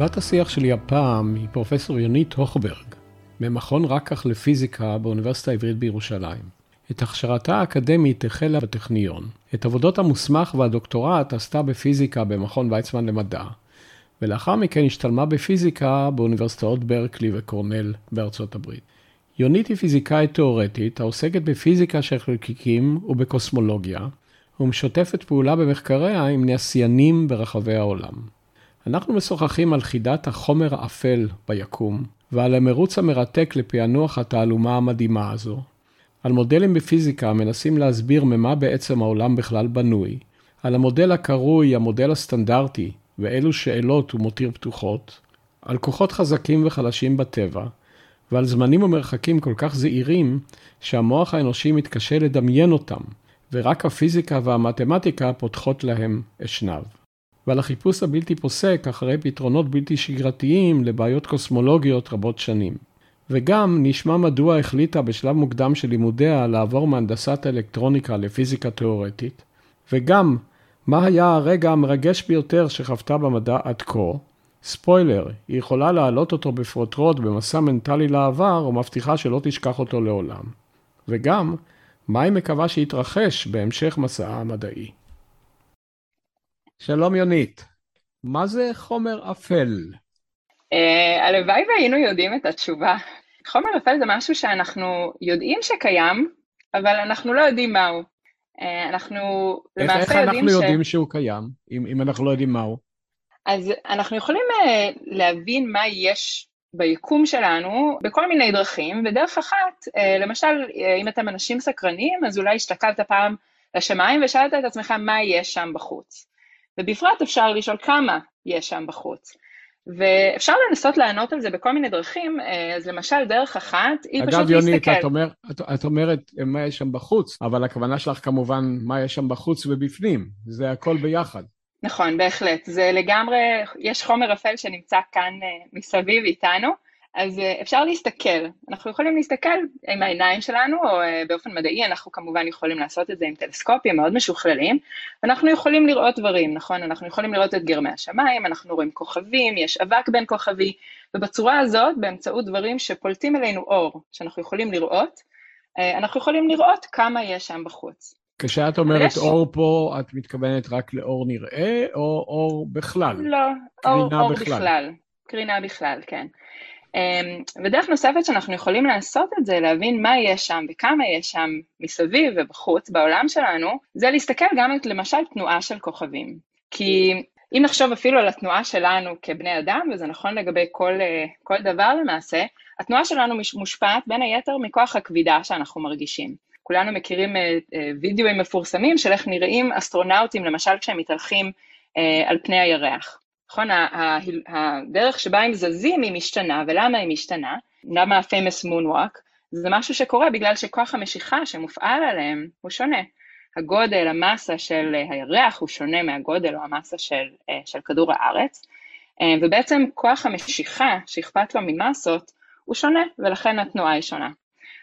בת השיח שלי הפעם היא פרופסור יונית הוכברג, ממכון רקח לפיזיקה באוניברסיטה העברית בירושלים. את הכשרתה האקדמית החלה בטכניון. את עבודות המוסמך והדוקטורט עשתה בפיזיקה במכון ויצמן למדע, ולאחר מכן השתלמה בפיזיקה באוניברסיטאות ברקלי וקורנל בארצות הברית. יונית היא פיזיקאית תאורטית העוסקת בפיזיקה של חלקיקים ובקוסמולוגיה, ומשותפת פעולה במחקריה עם נעשיינים ברחבי העולם. אנחנו משוחחים על חידת החומר האפל ביקום, ועל המרוץ המרתק לפענוח התעלומה המדהימה הזו, על מודלים בפיזיקה המנסים להסביר ממה בעצם העולם בכלל בנוי, על המודל הקרוי המודל הסטנדרטי ואילו שאלות הוא מותיר פתוחות, על כוחות חזקים וחלשים בטבע, ועל זמנים ומרחקים כל כך זעירים, שהמוח האנושי מתקשה לדמיין אותם, ורק הפיזיקה והמתמטיקה פותחות להם אשנב. ועל החיפוש הבלתי פוסק אחרי פתרונות בלתי שגרתיים לבעיות קוסמולוגיות רבות שנים. וגם נשמע מדוע החליטה בשלב מוקדם של לימודיה לעבור מהנדסת אלקטרוניקה לפיזיקה תאורטית, וגם מה היה הרגע המרגש ביותר שחוותה במדע עד כה. ספוילר, היא יכולה להעלות אותו בפרוטרוט במסע מנטלי לעבר, ומבטיחה שלא תשכח אותו לעולם. וגם, מה היא מקווה שיתרחש בהמשך מסעה המדעי. שלום יונית, מה זה חומר אפל? Uh, הלוואי והיינו יודעים את התשובה. חומר אפל זה משהו שאנחנו יודעים שקיים, אבל אנחנו לא יודעים מהו. Uh, אנחנו למעשה איך, איך יודעים ש... איך אנחנו יודעים שהוא קיים, אם, אם אנחנו לא יודעים מהו? אז אנחנו יכולים uh, להבין מה יש ביקום שלנו בכל מיני דרכים, ודרך אחת, למשל, אם אתם אנשים סקרנים, אז אולי הסתכלת פעם לשמיים ושאלת את עצמך מה יש שם בחוץ. ובפרט אפשר לשאול כמה יש שם בחוץ. ואפשר לנסות לענות על זה בכל מיני דרכים, אה, אז למשל דרך אחת היא אגב, פשוט יונית, להסתכל. אגב יונית, את, את אומרת מה יש שם בחוץ, אבל הכוונה שלך כמובן מה יש שם בחוץ ובפנים, זה הכל ביחד. נכון, בהחלט, זה לגמרי, יש חומר אפל שנמצא כאן uh, מסביב איתנו, אז uh, אפשר להסתכל, אנחנו יכולים להסתכל עם העיניים שלנו, או uh, באופן מדעי אנחנו כמובן יכולים לעשות את זה עם טלסקופים מאוד משוכללים, ואנחנו יכולים לראות דברים, נכון? אנחנו יכולים לראות את גרמי השמיים, אנחנו רואים כוכבים, יש אבק בין כוכבי, ובצורה הזאת, באמצעות דברים שפולטים אלינו אור, שאנחנו יכולים לראות, uh, אנחנו יכולים לראות כמה יש שם בחוץ. כשאת אומרת יש... אור פה, את מתכוונת רק לאור נראה, או אור בכלל? לא, אור, אור בכלל. בכלל. קרינה בכלל, כן. אמ, ודרך נוספת שאנחנו יכולים לעשות את זה, להבין מה יש שם וכמה יש שם מסביב ובחוץ בעולם שלנו, זה להסתכל גם על למשל תנועה של כוכבים. כי אם נחשוב אפילו על התנועה שלנו כבני אדם, וזה נכון לגבי כל, אה, כל דבר למעשה, התנועה שלנו מושפעת בין היתר מכוח הכבידה שאנחנו מרגישים. כולנו מכירים אה, אה, וידאוים מפורסמים של איך נראים אסטרונאוטים, למשל כשהם מתהלכים על פני הירח. נכון, הדרך שבה הם זזים היא משתנה, ולמה היא משתנה? למה ה-famous moonwalk? זה משהו שקורה בגלל שכוח המשיכה שמופעל עליהם הוא שונה. הגודל, המסה של הירח הוא שונה מהגודל או המסה של, אה, של כדור הארץ, אה, ובעצם כוח המשיכה שאכפת לו ממסות הוא שונה, ולכן התנועה היא שונה.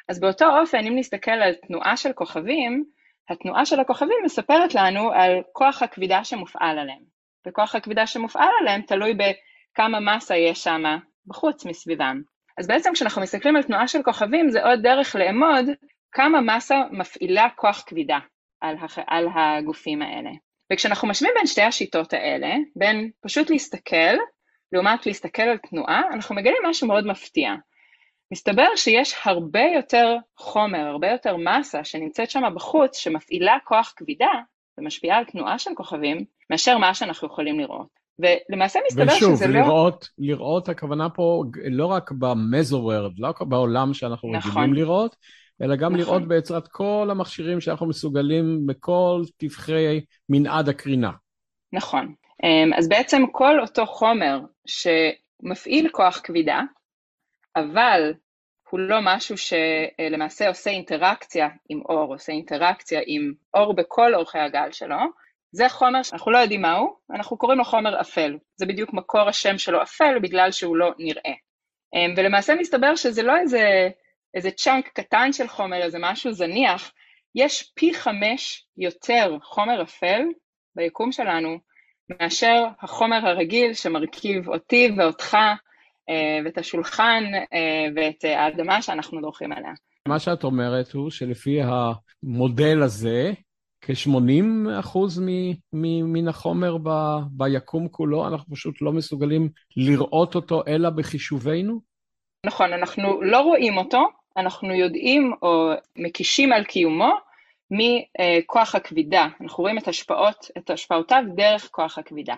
אז באותו אופן, אם נסתכל על תנועה של כוכבים, התנועה של הכוכבים מספרת לנו על כוח הכבידה שמופעל עליהם. וכוח הכבידה שמופעל עליהם תלוי בכמה מסה יש שם בחוץ מסביבם. אז בעצם כשאנחנו מסתכלים על תנועה של כוכבים זה עוד דרך לאמוד כמה מסה מפעילה כוח כבידה על, הח... על הגופים האלה. וכשאנחנו משווים בין שתי השיטות האלה, בין פשוט להסתכל לעומת להסתכל על תנועה, אנחנו מגלים משהו מאוד מפתיע. מסתבר שיש הרבה יותר חומר, הרבה יותר מסה שנמצאת שם בחוץ, שמפעילה כוח כבידה ומשפיעה על תנועה של כוכבים, מאשר מה שאנחנו יכולים לראות. ולמעשה מסתבר ושוב, שזה לראות, לא... ושוב, לראות, הכוונה פה לא רק במזוורד, לא רק בעולם שאנחנו נכון. רגילים לראות, אלא גם נכון. לראות בעזרת כל המכשירים שאנחנו מסוגלים בכל טבחי מנעד הקרינה. נכון. אמ, אז בעצם כל אותו חומר שמפעיל כוח כבידה, אבל הוא לא משהו שלמעשה עושה אינטראקציה עם אור, עושה אינטראקציה עם אור בכל אורכי הגל שלו, זה חומר שאנחנו לא יודעים מהו, אנחנו קוראים לו חומר אפל. זה בדיוק מקור השם שלו אפל, בגלל שהוא לא נראה. אמ, ולמעשה מסתבר שזה לא איזה, איזה צ'אנק קטן של חומר, איזה משהו זניח, יש פי חמש יותר חומר אפל ביקום שלנו מאשר החומר הרגיל שמרכיב אותי ואותך ואת השולחן ואת האדמה שאנחנו דורכים עליה. מה שאת אומרת הוא שלפי המודל הזה, כ-80 אחוז מן החומר ב, ביקום כולו, אנחנו פשוט לא מסוגלים לראות אותו אלא בחישובינו? נכון, אנחנו לא רואים אותו, אנחנו יודעים או מקישים על קיומו מכוח הכבידה. אנחנו רואים את, השפעות, את השפעותיו דרך כוח הכבידה.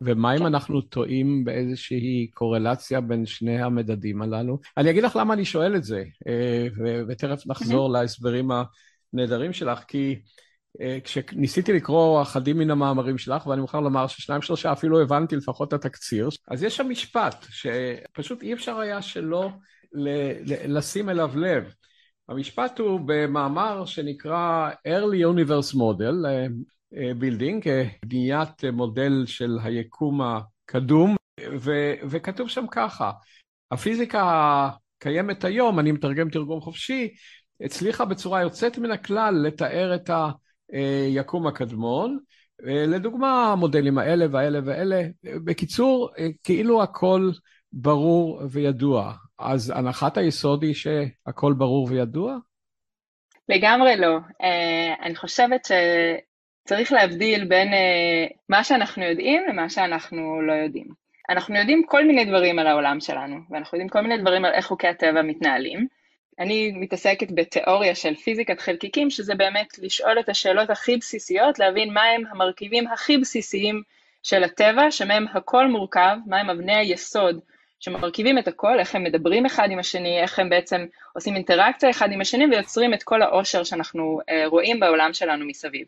ומה אם כן. אנחנו טועים באיזושהי קורלציה בין שני המדדים הללו? אני אגיד לך למה אני שואל את זה, אה, ותכף נחזור להסברים הנהדרים שלך, כי אה, כשניסיתי לקרוא אחדים מן המאמרים שלך, ואני מוכרח לומר ששניים שלושה אפילו הבנתי לפחות את התקציר, אז יש שם משפט שפשוט אי אפשר היה שלא לשים אליו לב. המשפט הוא במאמר שנקרא Early Universe Model, אה, building, בניית מודל של היקום הקדום, ו- וכתוב שם ככה, הפיזיקה הקיימת היום, אני מתרגם תרגום חופשי, הצליחה בצורה יוצאת מן הכלל לתאר את היקום הקדמון, לדוגמה המודלים האלה והאלה והאלה, בקיצור, כאילו הכל ברור וידוע. אז הנחת היסוד היא שהכל ברור וידוע? לגמרי לא. אני חושבת צריך להבדיל בין uh, מה שאנחנו יודעים למה שאנחנו לא יודעים. אנחנו יודעים כל מיני דברים על העולם שלנו, ואנחנו יודעים כל מיני דברים על איך חוקי הטבע מתנהלים. אני מתעסקת בתיאוריה של פיזיקת חלקיקים, שזה באמת לשאול את השאלות הכי בסיסיות, להבין מהם המרכיבים הכי בסיסיים של הטבע, שמהם הכל מורכב, מהם אבני היסוד שמרכיבים את הכל, איך הם מדברים אחד עם השני, איך הם בעצם עושים אינטראקציה אחד עם השני ויוצרים את כל העושר שאנחנו uh, רואים בעולם שלנו מסביב.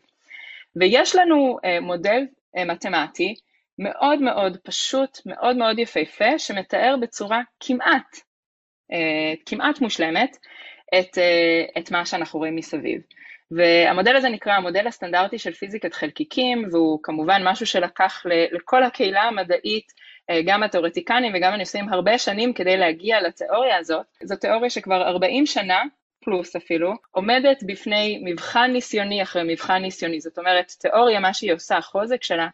ויש לנו uh, מודל uh, מתמטי מאוד מאוד פשוט, מאוד מאוד יפהפה, שמתאר בצורה כמעט, כמעט מושלמת את, uh, את מה שאנחנו רואים מסביב. והמודל הזה נקרא המודל הסטנדרטי של פיזיקת חלקיקים, והוא כמובן משהו שלקח לכל הקהילה המדעית, גם התיאורטיקנים וגם הניסויים הרבה שנים כדי להגיע לתיאוריה הזאת. זו תיאוריה שכבר 40 שנה פלוס אפילו, עומדת בפני מבחן ניסיוני אחרי מבחן ניסיוני. זאת אומרת, תיאוריה, מה שהיא עושה, החוזק שלה,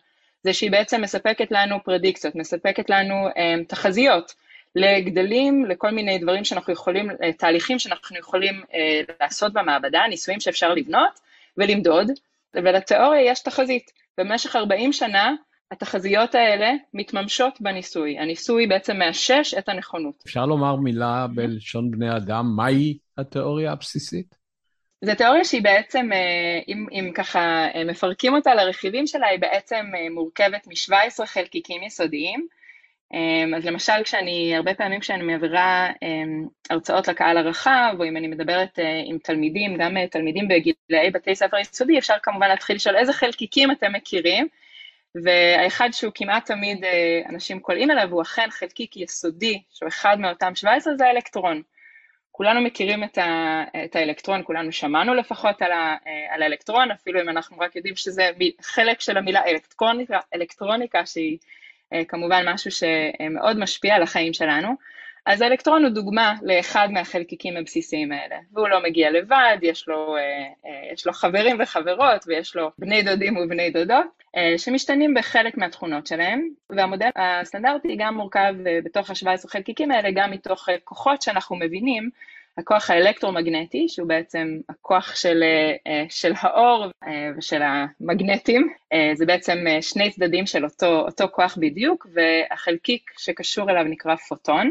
זה שהיא בעצם מספקת לנו פרדיקציות, מספקת לנו um, תחזיות לגדלים, לכל מיני דברים שאנחנו יכולים, uh, תהליכים שאנחנו יכולים uh, לעשות במעבדה, ניסויים שאפשר לבנות ולמדוד, ולתיאוריה יש תחזית. במשך 40 שנה התחזיות האלה מתממשות בניסוי. הניסוי בעצם מאשש את הנכונות. אפשר לומר מילה בלשון בני אדם, מהי התיאוריה הבסיסית? זו תיאוריה שהיא בעצם, אה, אם, אם ככה אה, מפרקים אותה לרכיבים שלה, היא בעצם אה, מורכבת מ-17 חלקיקים יסודיים. אז למשל, כשאני, הרבה פעמים כשאני מעבירה הרצאות לקהל הרחב, או אם אני מדברת עם תלמידים, גם תלמידים בגילאי בתי ספר יסודי, אפשר כמובן להתחיל לשאול איזה חלקיקים אתם מכירים, והאחד שהוא כמעט תמיד אנשים קולעים אליו, הוא אכן חלקיק יסודי, שהוא אחד מאותם 17, זה האלקטרון. כולנו מכירים את, ה, את האלקטרון, כולנו שמענו לפחות על, ה, על האלקטרון, אפילו אם אנחנו רק יודעים שזה חלק של המילה אלקטרוניקה, אלקטרוניקה שהיא אה, כמובן משהו שמאוד משפיע על החיים שלנו. אז האלקטרון הוא דוגמה לאחד מהחלקיקים הבסיסיים האלה, והוא לא מגיע לבד, יש לו, אה, אה, יש לו חברים וחברות ויש לו בני דודים ובני דודות, שמשתנים בחלק מהתכונות שלהם, והמודל הסטנדרטי גם מורכב בתוך ה-17 חלקיקים האלה גם מתוך כוחות שאנחנו מבינים הכוח האלקטרומגנטי, שהוא בעצם הכוח של, של האור ושל המגנטים, זה בעצם שני צדדים של אותו, אותו כוח בדיוק, והחלקיק שקשור אליו נקרא פוטון.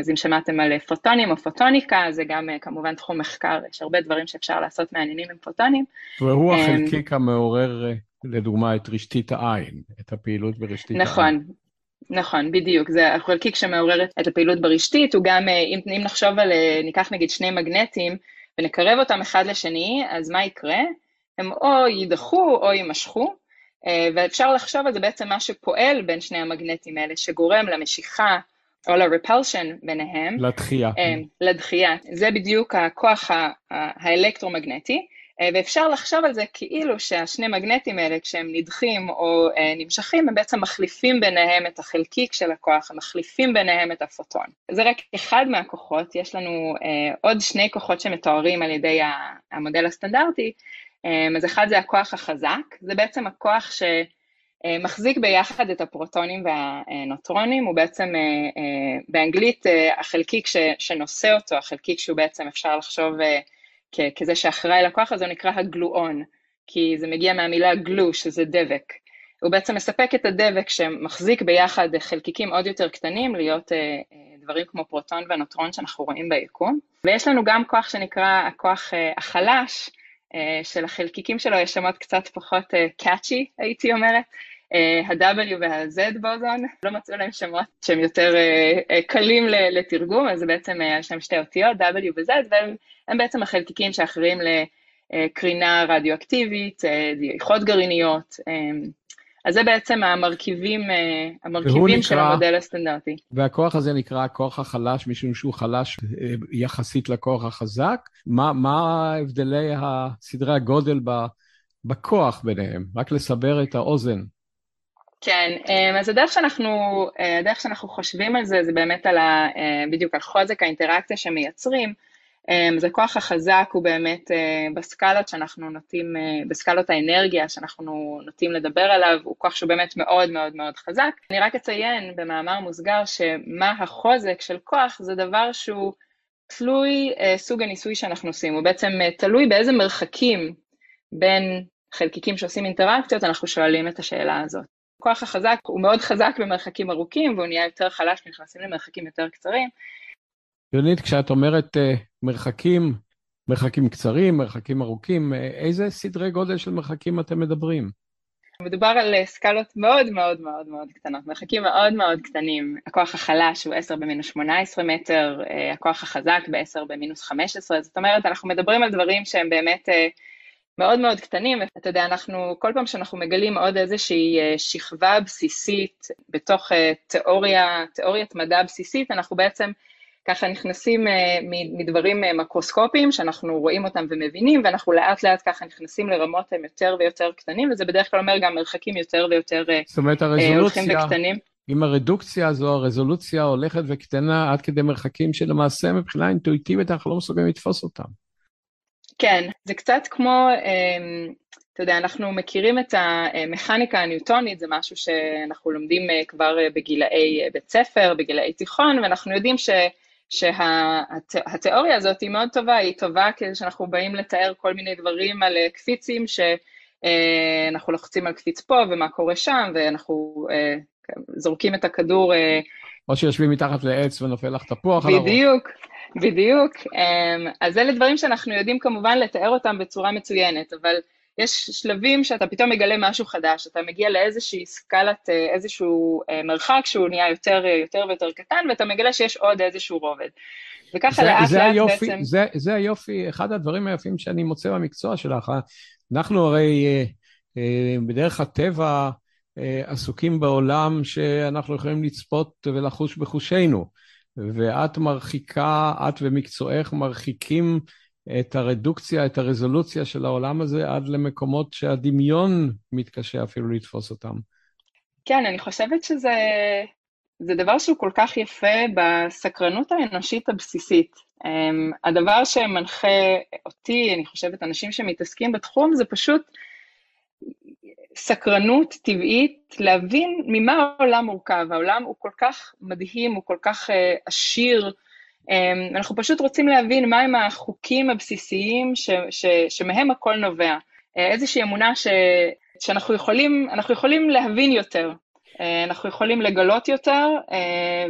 אז אם שמעתם על פוטונים או פוטוניקה, זה גם כמובן תחום מחקר, יש הרבה דברים שאפשר לעשות מעניינים עם פוטונים. והוא החלקיק המעורר, לדוגמה, את רשתית העין, את הפעילות ברשתית נכון, העין. נכון, נכון, בדיוק, זה החלקיק שמעורר את הפעילות ברשתית, הוא גם, אם, אם נחשוב על, ניקח נגיד שני מגנטים ונקרב אותם אחד לשני, אז מה יקרה? הם או יידחו או יימשכו, ואפשר לחשוב על זה בעצם מה שפועל בין שני המגנטים האלה, שגורם למשיכה או ל-repulsion ביניהם. לדחייה. לדחייה. זה בדיוק הכוח האלקטרומגנטי, אה, ואפשר לחשוב על זה כאילו שהשני מגנטים האלה, כשהם נדחים או אה, נמשכים, הם בעצם מחליפים ביניהם את החלקיק של הכוח, הם מחליפים ביניהם את הפוטון. זה רק אחד מהכוחות, יש לנו אה, עוד שני כוחות שמתוארים על ידי המודל הסטנדרטי, אז אחד זה הכוח החזק, זה בעצם הכוח ש... מחזיק ביחד את הפרוטונים והנוטרונים, הוא בעצם באנגלית החלקיק שנושא אותו, החלקיק שהוא בעצם אפשר לחשוב כזה שאחראי לכוח הזה, הוא נקרא הגלואון, כי זה מגיע מהמילה גלו, שזה דבק. הוא בעצם מספק את הדבק שמחזיק ביחד חלקיקים עוד יותר קטנים, להיות דברים כמו פרוטון ונוטרון שאנחנו רואים ביקום. ויש לנו גם כוח שנקרא הכוח החלש, של החלקיקים שלו יש שמות קצת פחות קאצ'י, הייתי אומרת. ה-W וה-Z בוזון, לא מצאו להם שמות שהם יותר קלים לתרגום, אז בעצם יש להם שתי אותיות, W ו-Z, והם בעצם החלקיקים שאחרים לקרינה רדיואקטיבית, דעיכות גרעיניות, אז זה בעצם המרכיבים, המרכיבים נקרא, של המודל הסטנדרטי. והכוח הזה נקרא הכוח החלש, משום שהוא חלש יחסית לכוח החזק. מה, מה הבדלי סדרי הגודל בכוח ביניהם? רק לסבר את האוזן. כן, אז הדרך שאנחנו, הדרך שאנחנו חושבים על זה, זה באמת על ה, בדיוק על חוזק האינטראקציה שמייצרים. אז הכוח החזק הוא באמת בסקלות שאנחנו נוטים, בסקלות האנרגיה שאנחנו נוטים לדבר עליו, הוא כוח שהוא באמת מאוד מאוד מאוד חזק. אני רק אציין במאמר מוסגר שמה החוזק של כוח זה דבר שהוא תלוי סוג הניסוי שאנחנו עושים, הוא בעצם תלוי באיזה מרחקים בין חלקיקים שעושים אינטראקציות, אנחנו שואלים את השאלה הזאת. הכוח החזק הוא מאוד חזק במרחקים ארוכים והוא נהיה יותר חלש כשנכנסים למרחקים יותר קצרים. יונית, כשאת אומרת uh, מרחקים, מרחקים קצרים, מרחקים ארוכים, uh, איזה סדרי גודל של מרחקים אתם מדברים? מדובר על סקלות מאוד מאוד מאוד מאוד קטנות, מרחקים מאוד מאוד קטנים. הכוח החלש הוא 10 במינוס 18 מטר, הכוח החזק ב-10 במינוס 15, זאת אומרת, אנחנו מדברים על דברים שהם באמת uh, מאוד מאוד קטנים. אתה יודע, אנחנו, כל פעם שאנחנו מגלים עוד איזושהי שכבה בסיסית בתוך תיאוריה, תיאוריית מדע בסיסית, אנחנו בעצם ככה נכנסים מדברים מקרוסקופיים שאנחנו רואים אותם ומבינים, ואנחנו לאט לאט ככה נכנסים לרמות הם יותר ויותר קטנים, וזה בדרך כלל אומר גם מרחקים יותר ויותר הולכים וקטנים. עם הרדוקציה הזו, הרזולוציה הולכת וקטנה עד כדי מרחקים שלמעשה מבחינה אינטואיטיבית אנחנו לא מסוגלים לתפוס אותם. כן, זה קצת כמו, אתה יודע, אנחנו מכירים את המכניקה הניוטונית, זה משהו שאנחנו לומדים כבר בגילאי בית ספר, בגילאי תיכון, ואנחנו יודעים ש... שהתיאוריה הזאת היא מאוד טובה, היא טובה כדי שאנחנו באים לתאר כל מיני דברים על קפיצים, שאנחנו לוחצים על קפיץ פה ומה קורה שם, ואנחנו זורקים את הכדור. או שיושבים מתחת לעץ ונופל לך תפוח. בדיוק, בדיוק. אז אלה דברים שאנחנו יודעים כמובן לתאר אותם בצורה מצוינת, אבל יש שלבים שאתה פתאום מגלה משהו חדש, אתה מגיע לאיזושהי סקלת, איזשהו מרחק שהוא נהיה יותר, יותר ויותר קטן, ואתה מגלה שיש עוד איזשהו רובד. וככה לאט לאט היופי, בעצם... זה, זה היופי, אחד הדברים היפים שאני מוצא במקצוע שלך. אנחנו הרי בדרך הטבע עסוקים בעולם שאנחנו יכולים לצפות ולחוש בחושינו, ואת מרחיקה, את ומקצועך מרחיקים את הרדוקציה, את הרזולוציה של העולם הזה עד למקומות שהדמיון מתקשה אפילו לתפוס אותם. כן, אני חושבת שזה זה דבר שהוא כל כך יפה בסקרנות האנושית הבסיסית. Um, הדבר שמנחה אותי, אני חושבת, אנשים שמתעסקים בתחום, זה פשוט סקרנות טבעית להבין ממה העולם מורכב. העולם הוא כל כך מדהים, הוא כל כך uh, עשיר, Um, אנחנו פשוט רוצים להבין מהם החוקים הבסיסיים ש, ש, שמהם הכל נובע. Uh, איזושהי אמונה ש, שאנחנו יכולים, יכולים להבין יותר, uh, אנחנו יכולים לגלות יותר, uh,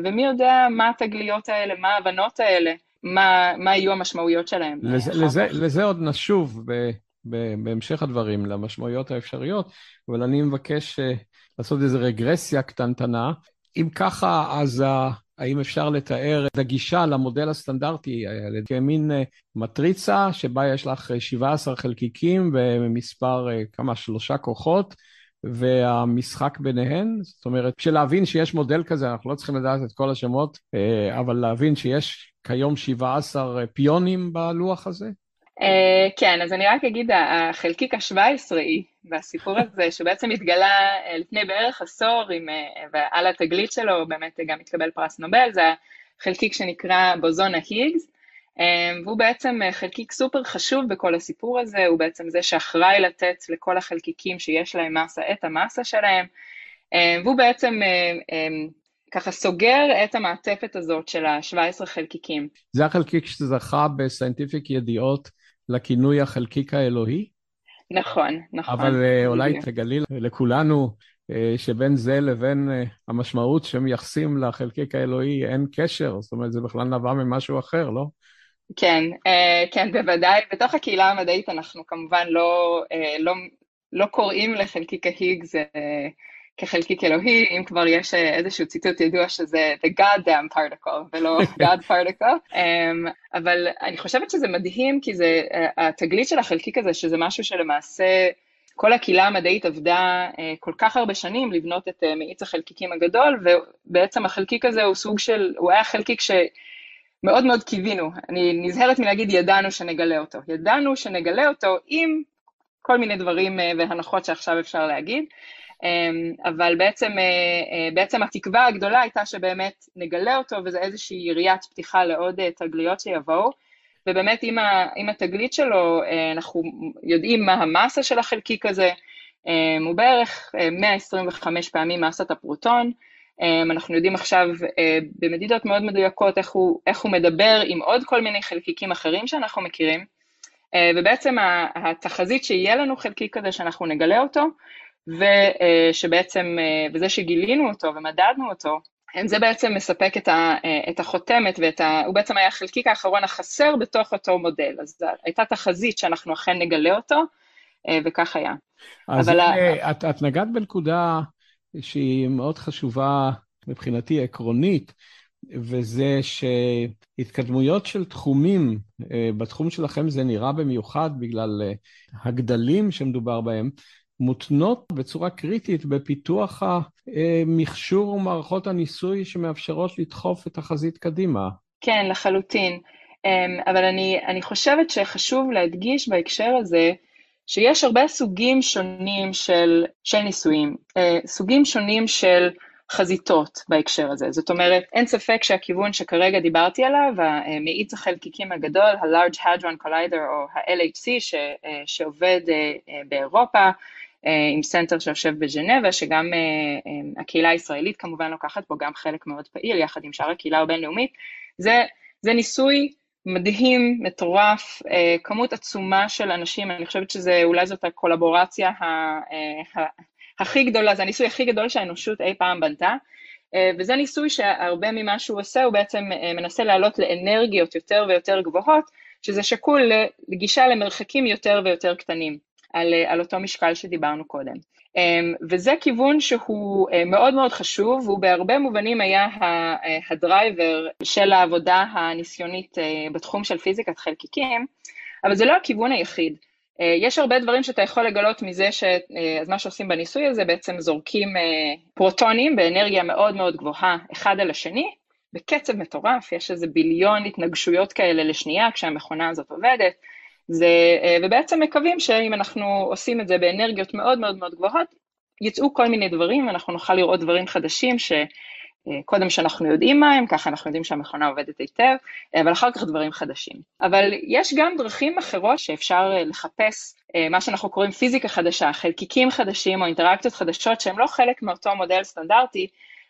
ומי יודע מה התגליות האלה, מה ההבנות האלה, מה, מה יהיו המשמעויות שלהם. לזה, לזה, לזה עוד נשוב ב, בהמשך הדברים, למשמעויות האפשריות, אבל אני מבקש uh, לעשות איזו רגרסיה קטנטנה. אם ככה, אז האם אפשר לתאר את הגישה למודל הסטנדרטי כמין אה, מטריצה שבה יש לך 17 חלקיקים ומספר, אה, כמה, שלושה כוחות, והמשחק ביניהן? זאת אומרת, בשביל להבין שיש מודל כזה, אנחנו לא צריכים לדעת את כל השמות, אה, אבל להבין שיש כיום 17 פיונים בלוח הזה? Uh, כן, אז אני רק אגיד, החלקיק ה-17-היא והסיפור הזה, שבעצם התגלה uh, לפני בערך עשור, עם, uh, ועל התגלית שלו באמת גם התקבל פרס נובל, זה החלקיק שנקרא בוזון ההיגס, והוא בעצם חלקיק סופר חשוב בכל הסיפור הזה, הוא בעצם זה שאחראי לתת לכל החלקיקים שיש להם מסה את המסה שלהם, והוא בעצם ככה סוגר את המעטפת הזאת של ה-17 חלקיקים. זה החלקיק שזכה בסיינטיפיק ידיעות לכינוי החלקיק האלוהי? נכון, נכון. אבל אה, אולי תגלי לכולנו אה, שבין זה לבין אה, המשמעות שמייחסים לחלקיק האלוהי אין קשר, זאת אומרת זה בכלל נבע ממשהו אחר, לא? כן, כן, בוודאי. בתוך הקהילה המדעית אנחנו כמובן לא, לא, לא קוראים לחלקיק ההיגס כחלקיק אלוהי, אם כבר יש אה, איזשהו ציטוט ידוע שזה the goddamn particle ולא God particle, um, אבל אני חושבת שזה מדהים כי זה, uh, התגלית של החלקיק הזה, שזה משהו שלמעשה כל הקהילה המדעית עבדה uh, כל כך הרבה שנים לבנות את מאיץ החלקיקים הגדול, ובעצם החלקיק הזה הוא סוג של, הוא היה חלקיק ש... מאוד מאוד קיווינו, אני נזהרת מלהגיד ידענו שנגלה אותו, ידענו שנגלה אותו עם כל מיני דברים והנחות שעכשיו אפשר להגיד, אמ, אבל בעצם, אה, אה, בעצם התקווה הגדולה הייתה שבאמת נגלה אותו וזה איזושהי יריית פתיחה לעוד אה, תגליות שיבואו. ובאמת עם, ה, עם התגלית שלו אנחנו יודעים מה המסה של החלקיק הזה, אמ, הוא בערך 125 פעמים מסת הפרוטון, אמ, אנחנו יודעים עכשיו במדידות מאוד מדויקות איך הוא, איך הוא מדבר עם עוד כל מיני חלקיקים אחרים שאנחנו מכירים, ובעצם התחזית שיהיה לנו חלקיק כזה שאנחנו נגלה אותו, ושבעצם, אה, וזה שגילינו אותו ומדדנו אותו, זה בעצם מספק את, ה, אה, את החותמת ואת ה... הוא בעצם היה החלקיק האחרון החסר בתוך אותו מודל. אז הייתה תחזית שאנחנו אכן נגלה אותו, אה, וכך היה. אז אבל הנה, את, את נגעת בנקודה שהיא מאוד חשובה מבחינתי עקרונית, וזה שהתקדמויות של תחומים, בתחום שלכם זה נראה במיוחד בגלל הגדלים שמדובר בהם, מותנות בצורה קריטית בפיתוח המכשור ומערכות הניסוי שמאפשרות לדחוף את החזית קדימה. כן, לחלוטין. אמ, אבל אני, אני חושבת שחשוב להדגיש בהקשר הזה שיש הרבה סוגים שונים של, של ניסויים, אה, סוגים שונים של חזיתות בהקשר הזה. זאת אומרת, אין ספק שהכיוון שכרגע דיברתי עליו, המאיץ החלקיקים הגדול, ה-Large Hadron Collider או ה-LHC, ש, אה, שעובד אה, באירופה, אה, עם center שיושב בז'נבה, שגם אה, אה, הקהילה הישראלית כמובן לוקחת בו גם חלק מאוד פעיל, יחד עם שאר הקהילה הבינלאומית. זה, זה ניסוי מדהים, מטורף, כמות עצומה של אנשים, אני חושבת שזה, אולי זאת הקולבורציה ה, ה, הכי גדולה, זה הניסוי הכי גדול שהאנושות אי פעם בנתה, וזה ניסוי שהרבה ממה שהוא עושה, הוא בעצם מנסה לעלות לאנרגיות יותר ויותר גבוהות, שזה שקול לגישה למרחקים יותר ויותר קטנים. על, על אותו משקל שדיברנו קודם. אמ, וזה כיוון שהוא אה, מאוד מאוד חשוב, והוא בהרבה מובנים היה אה, הדרייבר של העבודה הניסיונית אה, בתחום של פיזיקת חלקיקים, אבל זה לא הכיוון היחיד. יש הרבה דברים שאתה יכול לגלות מזה ש... אז מה שעושים בניסוי הזה, בעצם זורקים פרוטונים באנרגיה מאוד מאוד גבוהה אחד על השני, בקצב מטורף, יש איזה ביליון התנגשויות כאלה לשנייה כשהמכונה הזאת עובדת, זה, אה, ובעצם מקווים שאם אנחנו עושים את זה באנרגיות מאוד מאוד מאוד גבוהות, יצאו כל מיני דברים, אנחנו נוכל לראות דברים חדשים שקודם אה, שאנחנו יודעים מה הם, ככה אנחנו יודעים שהמכונה עובדת היטב, אה, אבל אחר כך דברים חדשים. אבל יש גם דרכים אחרות שאפשר לחפש מה שאנחנו קוראים פיזיקה חדשה, חלקיקים חדשים או אינטראקציות חדשות שהם לא חלק מאותו מודל סטנדרטי,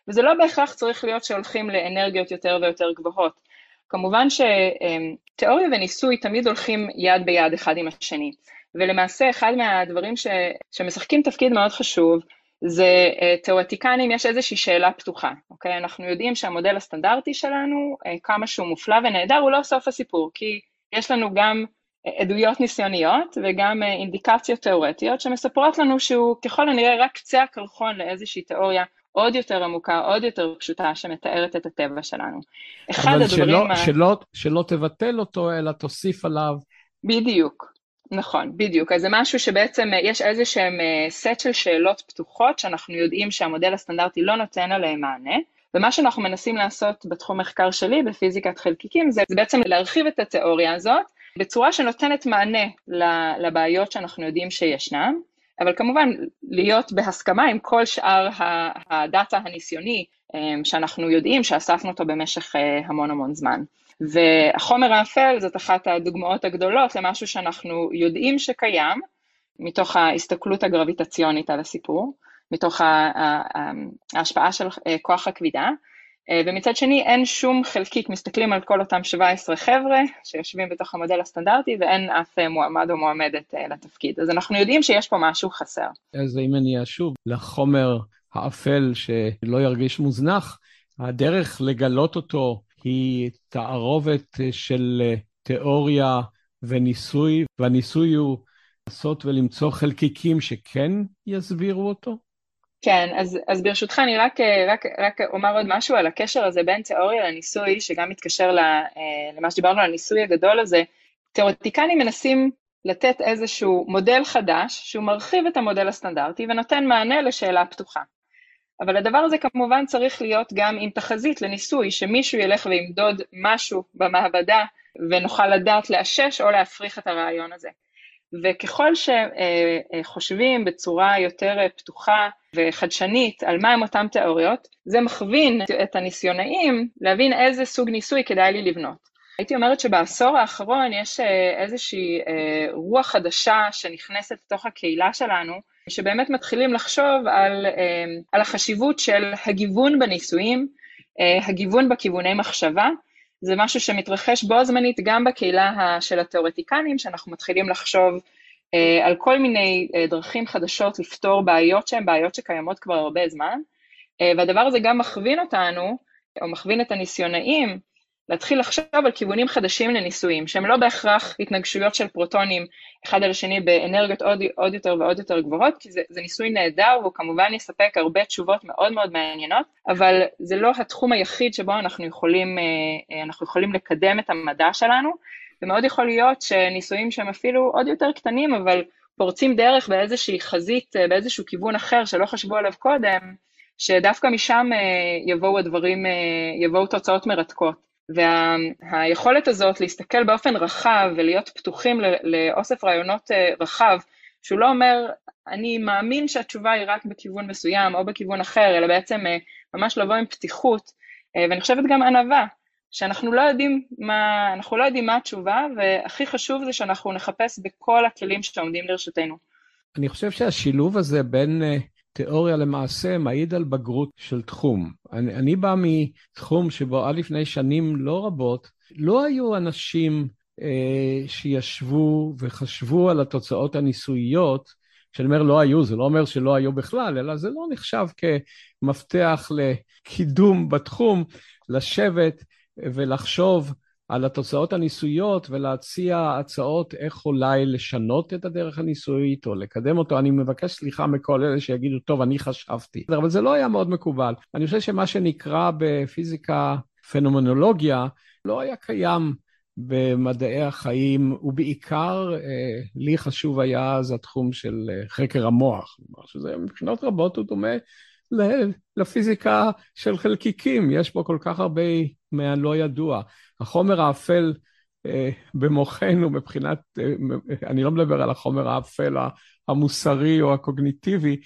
וזה לא בהכרח צריך להיות שהולכים לאנרגיות יותר ויותר גבוהות. כמובן שתיאוריה וניסוי תמיד הולכים יד ביד אחד עם השני, ולמעשה אחד מהדברים ש, שמשחקים תפקיד מאוד חשוב זה אה, תיאורטיקנים, יש איזושהי שאלה פתוחה, אוקיי? אנחנו יודעים שהמודל הסטנדרטי שלנו, אה, כמה שהוא מופלא ונהדר, הוא לא סוף הסיפור, כי יש לנו גם אה, עדויות ניסיוניות וגם אינדיקציות תיאורטיות שמספרות לנו שהוא ככל הנראה רק קצה הקרחון לאיזושהי תיאוריה עוד יותר עמוקה, עוד יותר פשוטה, שמתארת את הטבע שלנו. אחד אבל הדברים... אבל שלא, שלא, שלא תבטל אותו, אלא תוסיף עליו. בדיוק, נכון, בדיוק. אז זה משהו שבעצם אה, יש איזה שהם אה, סט של שאלות פתוחות, שאנחנו יודעים שהמודל הסטנדרטי לא נותן עליהם מענה. ומה שאנחנו מנסים לעשות בתחום מחקר שלי, בפיזיקת חלקיקים, זה, זה בעצם להרחיב את התיאוריה הזאת בצורה שנותנת מענה לבעיות שאנחנו יודעים שישנם, אבל כמובן להיות בהסכמה עם כל שאר הדאטה הניסיוני אמ, שאנחנו יודעים שאספנו אותו במשך אה, המון המון זמן. והחומר האפל זאת אחת הדוגמאות הגדולות למשהו שאנחנו יודעים שקיים, מתוך ההסתכלות הגרביטציונית על הסיפור, מתוך ההשפעה של אה, כוח הכבידה, ומצד שני אין שום חלקיק, מסתכלים על כל אותם 17 חבר'ה שיושבים בתוך המודל הסטנדרטי ואין אף אה, מועמד או מועמדת לתפקיד, אז אנחנו יודעים שיש פה משהו חסר. אז אם אני אשוב לחומר האפל שלא ירגיש מוזנח, הדרך לגלות אותו היא תערובת של תיאוריה וניסוי, והניסוי הוא לעשות ולמצוא חלקיקים שכן יסבירו אותו? כן, אז, אז ברשותך אני רק, רק, רק אומר עוד משהו על הקשר הזה בין תיאוריה לניסוי, שגם מתקשר למה שדיברנו על הניסוי הגדול הזה. תיאורטיקנים מנסים לתת איזשהו מודל חדש, שהוא מרחיב את המודל הסטנדרטי ונותן מענה לשאלה פתוחה. אבל הדבר הזה כמובן צריך להיות גם עם תחזית לניסוי, שמישהו ילך וימדוד משהו במעבדה ונוכל לדעת לאשש או להפריך את הרעיון הזה. וככל שחושבים בצורה יותר פתוחה וחדשנית על מהם אותן תיאוריות, זה מכווין את הניסיונאים להבין איזה סוג ניסוי כדאי לי לבנות. הייתי אומרת שבעשור האחרון יש איזושהי רוח חדשה שנכנסת לתוך הקהילה שלנו, שבאמת מתחילים לחשוב על, על החשיבות של הגיוון בניסויים, הגיוון בכיווני מחשבה, זה משהו שמתרחש בו זמנית גם בקהילה של התיאורטיקנים, שאנחנו מתחילים לחשוב אה, על כל מיני אה, דרכים חדשות לפתור בעיות שהן בעיות שקיימות כבר הרבה זמן, אה, והדבר הזה גם מכווין אותנו, או מכווין את הניסיונאים, להתחיל לחשוב על כיוונים חדשים לניסויים, שהם לא בהכרח התנגשויות של פרוטונים אחד על השני באנרגיות עוד, עוד יותר ועוד יותר גבוהות, כי זה, זה ניסוי נהדר והוא כמובן יספק הרבה תשובות מאוד מאוד מעניינות, אבל זה לא התחום היחיד שבו אנחנו יכולים, אה, אה, אנחנו יכולים לקדם את המדע שלנו, ומאוד יכול להיות שניסויים שהם אפילו עוד יותר קטנים, אבל פורצים דרך באיזושהי חזית, אה, באיזשהו כיוון אחר שלא חשבו עליו קודם, שדווקא משם יבואו הדברים, יבואו תוצאות מרתקות. והיכולת הזאת להסתכל באופן רחב ולהיות פתוחים לאוסף רעיונות אה, רחב, שהוא לא אומר, אני מאמין שהתשובה היא רק בכיוון מסוים או בכיוון אחר, אלא בעצם אה, ממש לבוא עם פתיחות, אה, ואני חושבת גם ענווה, שאנחנו לא יודעים מה, אנחנו לא יודעים מה התשובה, והכי חשוב זה שאנחנו נחפש בכל הכלים שעומדים לרשותנו. אני חושב שהשילוב הזה בין תיאוריה למעשה מעיד על בגרות של תחום. אני, אני בא מתחום שבו עד לפני שנים לא רבות, לא היו אנשים אה, שישבו וחשבו על התוצאות הניסוייות. כשאני אומר לא היו, זה לא אומר שלא היו בכלל, אלא זה לא נחשב כמפתח לקידום בתחום, לשבת ולחשוב על התוצאות הניסויות ולהציע הצעות איך אולי לשנות את הדרך הניסויית או לקדם אותו. אני מבקש סליחה מכל אלה שיגידו, טוב, אני חשבתי. אבל זה לא היה מאוד מקובל. אני חושב שמה שנקרא בפיזיקה פנומנולוגיה לא היה קיים במדעי החיים, ובעיקר אה, לי חשוב היה אז התחום של אה, חקר המוח, שזה מבחינות רבות הוא דומה לפיזיקה של חלקיקים, יש פה כל כך הרבה מהלא ידוע. החומר האפל אה, במוחנו מבחינת, אה, אני לא מדבר על החומר האפל המוסרי או הקוגניטיבי,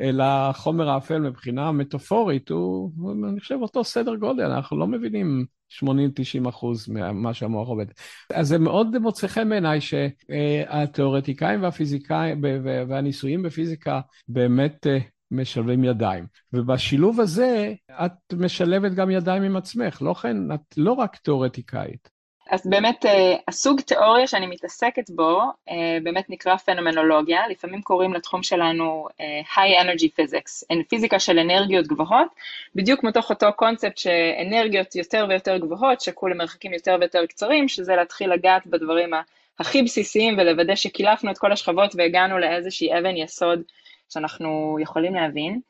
אלא החומר האפל מבחינה מטאפורית הוא, אני חושב, אותו סדר גודל, אנחנו לא מבינים 80-90 אחוז ממה שהמוח עובד. אז זה מאוד מוצא חן בעיניי שהתיאורטיקאים והפיזיקאים והניסויים בפיזיקה באמת אה, משלבים ידיים. ובשילוב הזה את משלבת גם ידיים עם עצמך, לא כן? את לא רק תיאורטיקאית. אז באמת אה, הסוג תיאוריה שאני מתעסקת בו אה, באמת נקרא פנומנולוגיה, לפעמים קוראים לתחום שלנו אה, High Energy Physics, פיזיקה של אנרגיות גבוהות, בדיוק מתוך אותו קונספט שאנרגיות יותר ויותר גבוהות שקול למרחקים יותר ויותר קצרים, שזה להתחיל לגעת בדברים הכי בסיסיים ולוודא שקילפנו את כל השכבות והגענו לאיזושהי אבן יסוד שאנחנו יכולים להבין.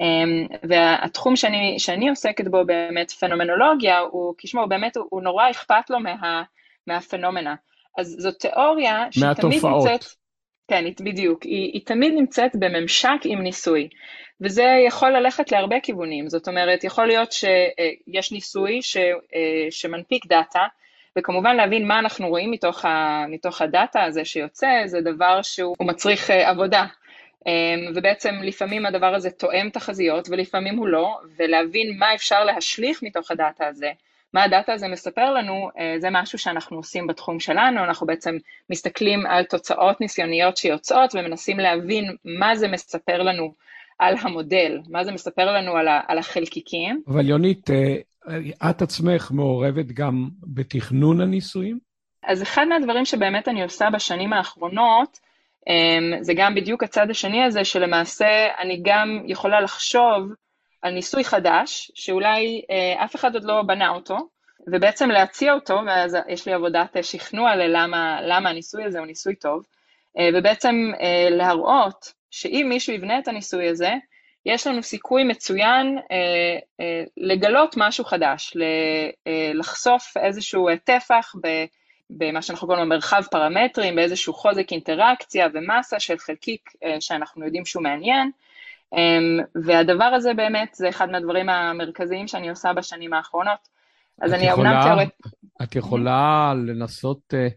אמ, והתחום שאני, שאני עוסקת בו באמת, פנומנולוגיה, הוא כשמו, באמת הוא, הוא נורא אכפת לו מה, מהפנומנה. אז זו תיאוריה שהיא תמיד נמצאת... כן, בדיוק. היא, היא תמיד נמצאת בממשק עם ניסוי, וזה יכול ללכת להרבה כיוונים. זאת אומרת, יכול להיות שיש ניסוי ש, שמנפיק דאטה, וכמובן להבין מה אנחנו רואים מתוך, ה, מתוך הדאטה הזה שיוצא, זה דבר שהוא מצריך אה, עבודה, ובעצם לפעמים הדבר הזה תואם תחזיות ולפעמים הוא לא, ולהבין מה אפשר להשליך מתוך הדאטה הזה, מה הדאטה הזה מספר לנו, זה משהו שאנחנו עושים בתחום שלנו, אנחנו בעצם מסתכלים על תוצאות ניסיוניות שיוצאות ומנסים להבין מה זה מספר לנו על המודל, מה זה מספר לנו על, ה, על החלקיקים. אבל יונית, את עצמך מעורבת גם בתכנון הניסויים? אז אחד מהדברים שבאמת אני עושה בשנים האחרונות, אמ, זה גם בדיוק הצד השני הזה, שלמעשה אני גם יכולה לחשוב על ניסוי חדש, שאולי אה, אף אחד עוד לא בנה אותו, ובעצם להציע אותו, ואז יש לי עבודת שכנוע ללמה למה הניסוי הזה הוא ניסוי טוב, אה, ובעצם אה, להראות שאם מישהו יבנה את הניסוי הזה, יש לנו סיכוי מצוין אה, אה, לגלות משהו חדש, אה, לחשוף איזשהו טפח ב, במה שאנחנו קוראים לו מרחב פרמטרים, באיזשהו חוזק אינטראקציה ומסה של חלקיק אה, שאנחנו יודעים שהוא מעניין, אה, והדבר הזה באמת זה אחד מהדברים המרכזיים שאני עושה בשנים האחרונות. אז אני אומנם תיאורט... את יכולה לנסות אה,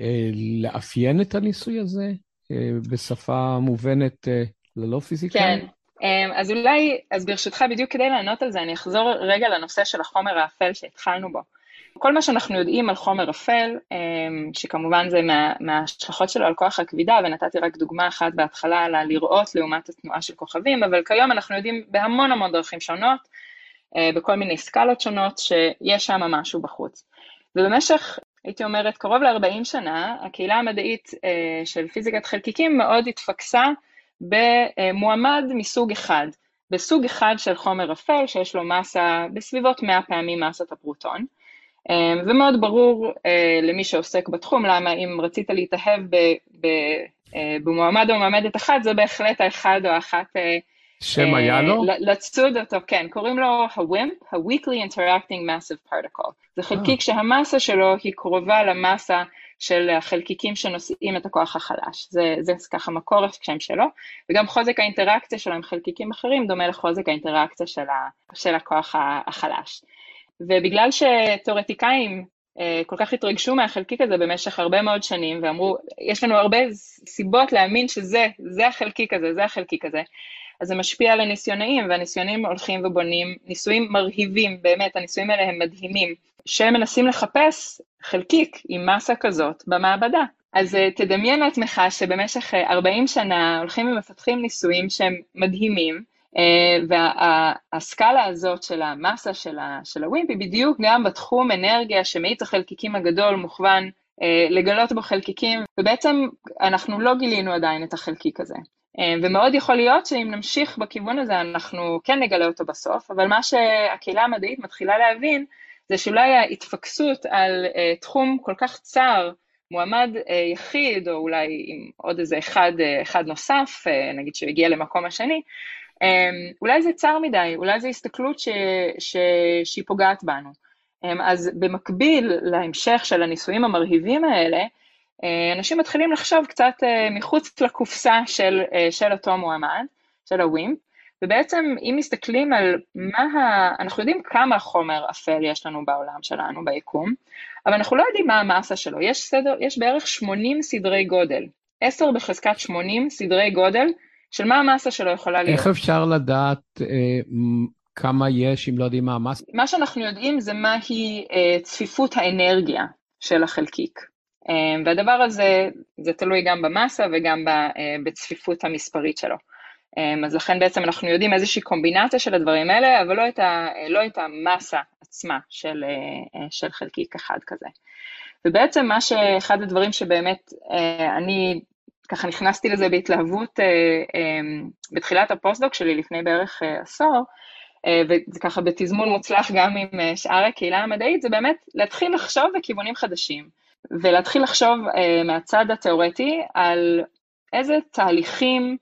אה, לאפיין את הניסוי הזה אה, בשפה מובנת אה, ללא פיזיקה? כן. אמ, אז אולי, אז ברשותך, בדיוק כדי לענות על זה, אני אחזור רגע לנושא של החומר האפל שהתחלנו בו. כל מה שאנחנו יודעים על חומר אפל, אמ, שכמובן זה מה, מההשלכות שלו על כוח הכבידה, ונתתי רק דוגמה אחת בהתחלה על הלראות לעומת התנועה של כוכבים, אבל כיום אנחנו יודעים בהמון המון דרכים שונות, אה, בכל מיני סקלות שונות, שיש שם משהו בחוץ. ובמשך, הייתי אומרת, קרוב ל-40 שנה, הקהילה המדעית אה, של פיזיקת חלקיקים מאוד התפקסה במועמד מסוג אחד, בסוג אחד של חומר אפל שיש לו מסה בסביבות 100 פעמים מסת הפרוטון. אה, ומאוד ברור אה, למי שעוסק בתחום למה אם רצית להתאהב ב, ב, אה, במועמד או מועמדת אחת, זה בהחלט האחד או האחת שם היה לו? לצוד אותו, כן, קוראים לו ה-WIMP, ה-Weakly Interacting Massive Particle. זה חלקיק שהמסה שלו היא קרובה למסה של החלקיקים שנושאים את הכוח החלש. זה, זה ככה מקור השם שלו, וגם חוזק האינטראקציה שלו עם חלקיקים אחרים דומה לחוזק האינטראקציה של, ה, של הכוח החלש. ובגלל שתיאורטיקאים אה, כל כך התרגשו מהחלקיק הזה במשך הרבה מאוד שנים, ואמרו, יש לנו הרבה סיבות להאמין שזה, זה החלקיק הזה, זה החלקיק הזה, אז זה משפיע על הניסיונאים, והניסיונים הולכים ובונים ניסויים מרהיבים, באמת, הניסויים האלה הם מדהימים. שהם מנסים לחפש חלקיק עם מסה כזאת במעבדה. אז אה, תדמיין לעצמך שבמשך 40 אה, שנה הולכים ומפתחים ניסויים שהם מדהימים, והסקאלה הזאת של המסה של הווימפ היא בדיוק גם בתחום אנרגיה שמאיץ החלקיקים הגדול מוכוון לגלות בו חלקיקים, ובעצם אנחנו לא גילינו עדיין את החלקיק הזה. ומאוד יכול להיות שאם נמשיך בכיוון הזה אנחנו כן נגלה אותו בסוף, אבל מה שהקהילה המדעית מתחילה להבין זה שאולי ההתפקסות על תחום כל כך צר, מועמד יחיד, או אולי עם עוד איזה אחד, אחד נוסף, נגיד שהגיע למקום השני, אולי זה צר מדי, אולי זו הסתכלות ש, ש, שהיא פוגעת בנו. Um, אז במקביל להמשך של הניסויים המרהיבים האלה, uh, אנשים מתחילים לחשוב קצת uh, מחוץ לקופסה של, uh, של אותו מועמד, של הווימפ, ובעצם אם מסתכלים על מה ה... אנחנו יודעים כמה חומר אפל יש לנו בעולם שלנו, ביקום, אבל אנחנו לא יודעים מה המאסה שלו, יש, סדר, יש בערך 80 סדרי גודל, 10 בחזקת 80 סדרי גודל של מה המאסה שלו יכולה להיות. איך אפשר לדעת אה, כמה יש אם לא יודעים מה המאסה? מה שאנחנו יודעים זה מהי אה, צפיפות האנרגיה של החלקיק. אה, והדבר הזה, זה תלוי גם במאסה וגם אה, בצפיפות המספרית שלו. אמ, אז לכן בעצם אנחנו יודעים איזושהי קומבינציה של הדברים האלה, אבל לא את, ה, לא את המסה עצמה של, אה, של חלקיק אחד כזה. ובעצם מה שאחד הדברים שבאמת אה, אני ככה נכנסתי לזה בהתלהבות אה, אמ, בתחילת הפוסט-דוק שלי לפני בערך עשור, וזה ככה בתזמון מוצלח גם עם שאר הקהילה המדעית, זה באמת להתחיל לחשוב בכיוונים חדשים, ולהתחיל לחשוב מהצד התיאורטי על איזה תהליכים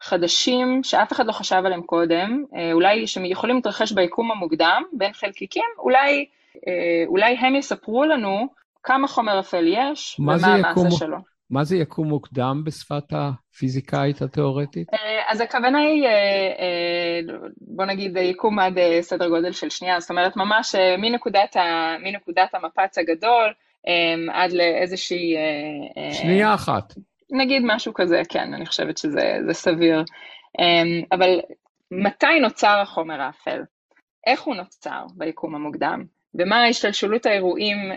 חדשים שאף אחד לא חשב עליהם קודם, אה, אולי שהם יכולים להתרחש ביקום המוקדם בין חלקיקים, אולי, אה, אולי הם יספרו לנו כמה חומר אפל יש ומה המאסה שלו. מה זה יקום מוקדם בשפת הפיזיקאית התיאורטית? אה, אז הכוונה היא, בוא נגיד, יקום עד סדר גודל של שנייה, זאת אומרת ממש מנקודת, ה, מנקודת המפץ הגדול עד לאיזושהי... שנייה אחת. נגיד משהו כזה, כן, אני חושבת שזה סביר. אבל מתי נוצר החומר האפל? איך הוא נוצר ביקום המוקדם? ומה השתלשלות האירועים אה,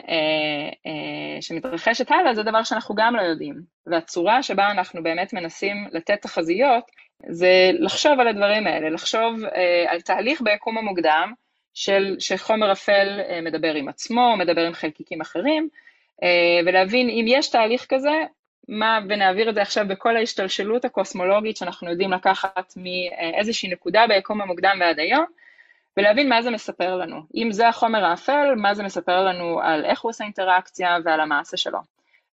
אה, שמתרחשת הלאה, זה דבר שאנחנו גם לא יודעים. והצורה שבה אנחנו באמת מנסים לתת תחזיות, זה לחשוב על הדברים האלה, לחשוב אה, על תהליך ביקום המוקדם, של, שחומר אפל אה, מדבר עם עצמו, מדבר עם חלקיקים אחרים, אה, ולהבין אם יש תהליך כזה, מה, ונעביר את זה עכשיו בכל ההשתלשלות הקוסמולוגית שאנחנו יודעים לקחת מאיזושהי נקודה ביקום המוקדם ועד היום, ולהבין מה זה מספר לנו. אם זה החומר האפל, מה זה מספר לנו על איך הוא עושה אינטראקציה ועל המעשה שלו.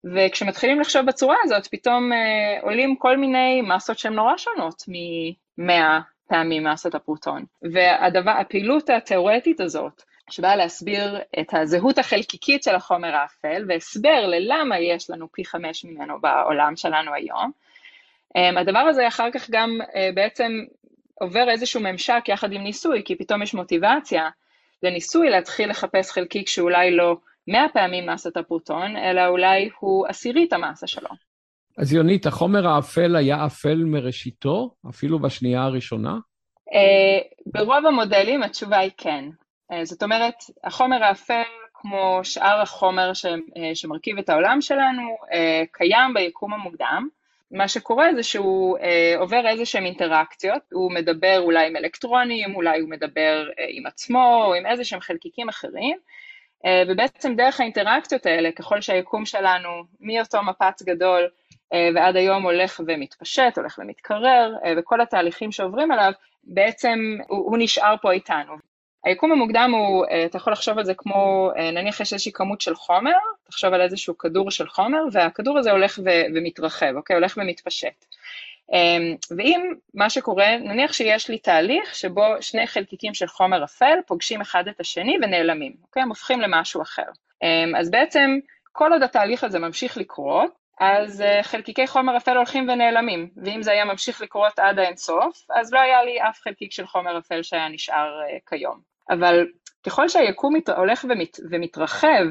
וכשמתחילים לחשוב בצורה הזאת, פתאום אה, עולים כל מיני מסות שהן נורא שונות מ-100 פעמים מסת הפרוטון. והפעילות התיאורטית הזאת, שבאה להסביר את הזהות החלקיקית של החומר האפל, והסבר ללמה יש לנו פי חמש ממנו בעולם שלנו היום, אה, הדבר הזה אחר כך גם אה, בעצם עובר איזשהו ממשק יחד עם ניסוי, כי פתאום יש מוטיבציה לניסוי להתחיל לחפש חלקיק שאולי לא 100 פעמים מסת הפרוטון, אלא אולי הוא עשירית המסה שלו. אז יונית, החומר האפל היה אפל מראשיתו, אפילו בשנייה הראשונה? Uh, ברוב המודלים התשובה היא כן. Uh, זאת אומרת, החומר האפל, כמו שאר החומר ש, uh, שמרכיב את העולם שלנו, קיים ביקום המוקדם, מה שקורה זה שהוא אה, עובר איזה שהן אינטראקציות, הוא מדבר אולי עם אלקטרונים, אולי הוא מדבר אה, עם עצמו, או עם איזה שהם חלקיקים אחרים, אה, ובעצם דרך האינטראקציות האלה, ככל שהיקום שלנו מאותו מפץ גדול אה, ועד היום הולך ומתפשט, הולך ומתקרר, אה, וכל התהליכים שעוברים עליו, בעצם הוא, הוא נשאר פה איתנו. היקום המוקדם הוא, אה, אתה יכול לחשוב על זה כמו, אה, נניח יש איזושהי כמות של חומר, תחשוב על איזשהו כדור של חומר, והכדור הזה הולך ו- ומתרחב, אוקיי? הולך ומתפשט. אמ, ואם מה שקורה, נניח שיש לי תהליך שבו שני חלקיקים של חומר אפל פוגשים אחד את השני ונעלמים, אוקיי? הם הופכים למשהו אחר. אמ, אז בעצם כל עוד התהליך הזה ממשיך לקרות, אז אה, חלקיקי חומר אפל הולכים ונעלמים, ואם זה היה ממשיך לקרות עד האינסוף, אז לא היה לי אף חלקיק של חומר אפל שהיה נשאר כיום. אבל ככל שהיקום הולך ומת, ומתרחב,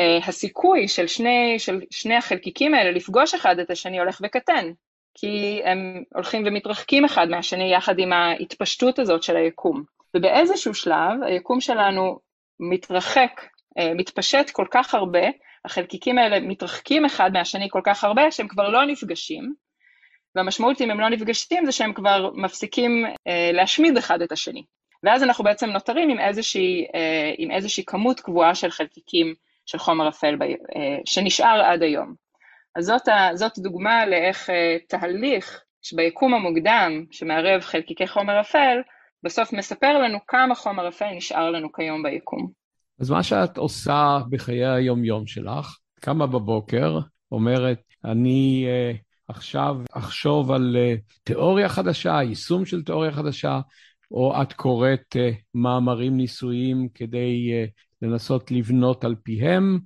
uh, הסיכוי של שני, של שני החלקיקים האלה לפגוש אחד את השני הולך וקטן, כי הם הולכים ומתרחקים אחד מהשני יחד עם ההתפשטות הזאת של היקום. ובאיזשהו שלב היקום שלנו מתרחק, uh, מתפשט כל כך הרבה, החלקיקים האלה מתרחקים אחד מהשני כל כך הרבה שהם כבר לא נפגשים, והמשמעות אם הם לא נפגשים זה שהם כבר מפסיקים uh, להשמיד אחד את השני. ואז אנחנו בעצם נותרים עם איזושהי, אה, עם איזושהי כמות קבועה של חלקיקים של חומר אפל ב, אה, שנשאר עד היום. אז זאת, זאת דוגמה לאיך אה, תהליך ביקום המוקדם שמערב חלקיקי חומר אפל, בסוף מספר לנו כמה חומר אפל נשאר לנו כיום ביקום. אז מה שאת עושה בחיי היום-יום שלך, קמה בבוקר, אומרת, אני uh, עכשיו אחשוב על uh, תיאוריה חדשה, יישום של תיאוריה חדשה, או את קוראת uh, מאמרים ניסויים כדי uh, לנסות לבנות על פיהם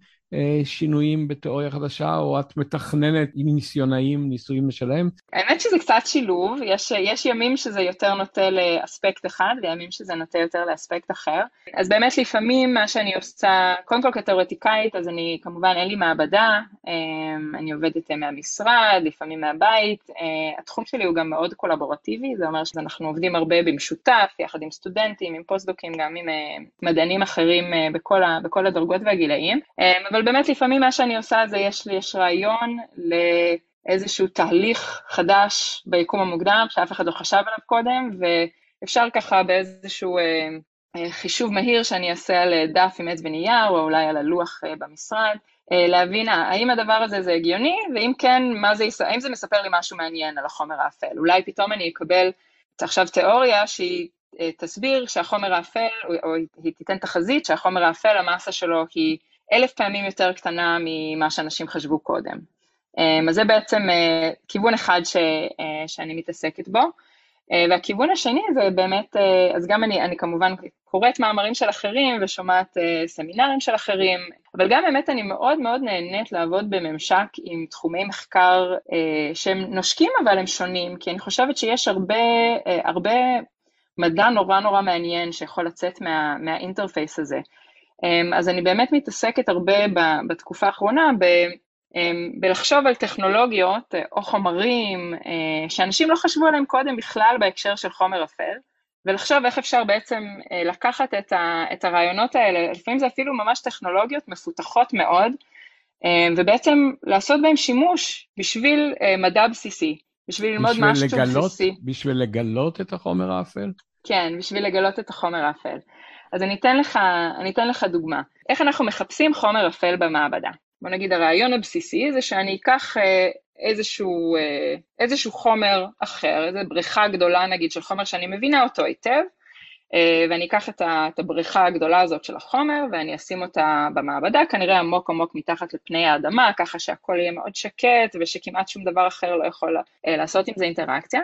שינויים בתיאוריה חדשה, או את מתכננת עם ניסיונאים ניסויים משלהם? האמת שזה קצת שילוב, יש, יש ימים שזה יותר נוטה לאספקט אחד, וימים שזה נוטה יותר לאספקט אחר. אז באמת לפעמים מה שאני עושה, קודם כל כתיאורטיקאית, אז אני כמובן אין לי מעבדה, אני עובדת מהמשרד, לפעמים מהבית. התחום שלי הוא גם מאוד קולבורטיבי, זה אומר שאנחנו עובדים הרבה במשותף, יחד עם סטודנטים, עם פוסט-דוקים, גם עם מדענים אחרים בכל, ה, בכל הדרגות והגילאים. אבל באמת לפעמים מה שאני עושה זה יש לי, יש רעיון לאיזשהו תהליך חדש ביקום המוקדם שאף אחד לא חשב עליו קודם, ואפשר ככה באיזשהו אה, אה, חישוב מהיר שאני אעשה על דף עם עץ ונייר, או אולי על הלוח אה, במשרד, אה, להבין האם הדבר הזה זה הגיוני, ואם כן, מה זה, האם זה מספר לי משהו מעניין על החומר האפל. אולי פתאום אני אקבל עכשיו תיאוריה שהיא אה, תסביר שהחומר האפל, או, או היא תיתן תחזית שהחומר האפל, המסה שלו היא אלף פעמים יותר קטנה ממה שאנשים חשבו קודם. אמ, אז זה בעצם אה, כיוון אחד ש, אה, שאני מתעסקת בו. אה, והכיוון השני זה באמת, אז גם אני, אני כמובן קוראת מאמרים של אחרים ושומעת סמינרים של אחרים, אבל גם באמת אני מאוד מאוד נהנית לעבוד בממשק עם תחומי מחקר שהם נושקים אבל הם שונים, כי אני חושבת שיש הרבה, הרבה מדע נורא נורא מעניין שיכול לצאת מה, מהאינטרפייס הזה. אמ, אז אני באמת מתעסקת הרבה בתקופה האחרונה ב, אמ, בלחשוב על טכנולוגיות אה, או חומרים אה, שאנשים לא חשבו עליהם קודם בכלל בהקשר של חומר אפל, ולחשוב איך אפשר בעצם לקחת את, ה, את הרעיונות האלה, לפעמים זה אפילו ממש טכנולוגיות מפותחות מאוד, ובעצם לעשות בהם שימוש בשביל מדע בסיסי, בשביל ללמוד משהו לגלות, בסיסי. בשביל לגלות את החומר האפל? כן, בשביל לגלות את החומר האפל. אז אני אתן לך, אני אתן לך דוגמה. איך אנחנו מחפשים חומר אפל במעבדה? בוא נגיד הרעיון הבסיסי זה שאני אקח אה, איזשהו, אה, איזשהו חומר אחר, איזו בריכה גדולה נגיד של חומר שאני מבינה אותו היטב, אה, ואני אקח את הבריכה הגדולה הזאת של החומר ואני אשים אותה במעבדה, כנראה עמוק עמוק מתחת לפני האדמה, ככה שהכל יהיה מאוד שקט ושכמעט שום דבר אחר לא יכול לעשות עם זה אינטראקציה.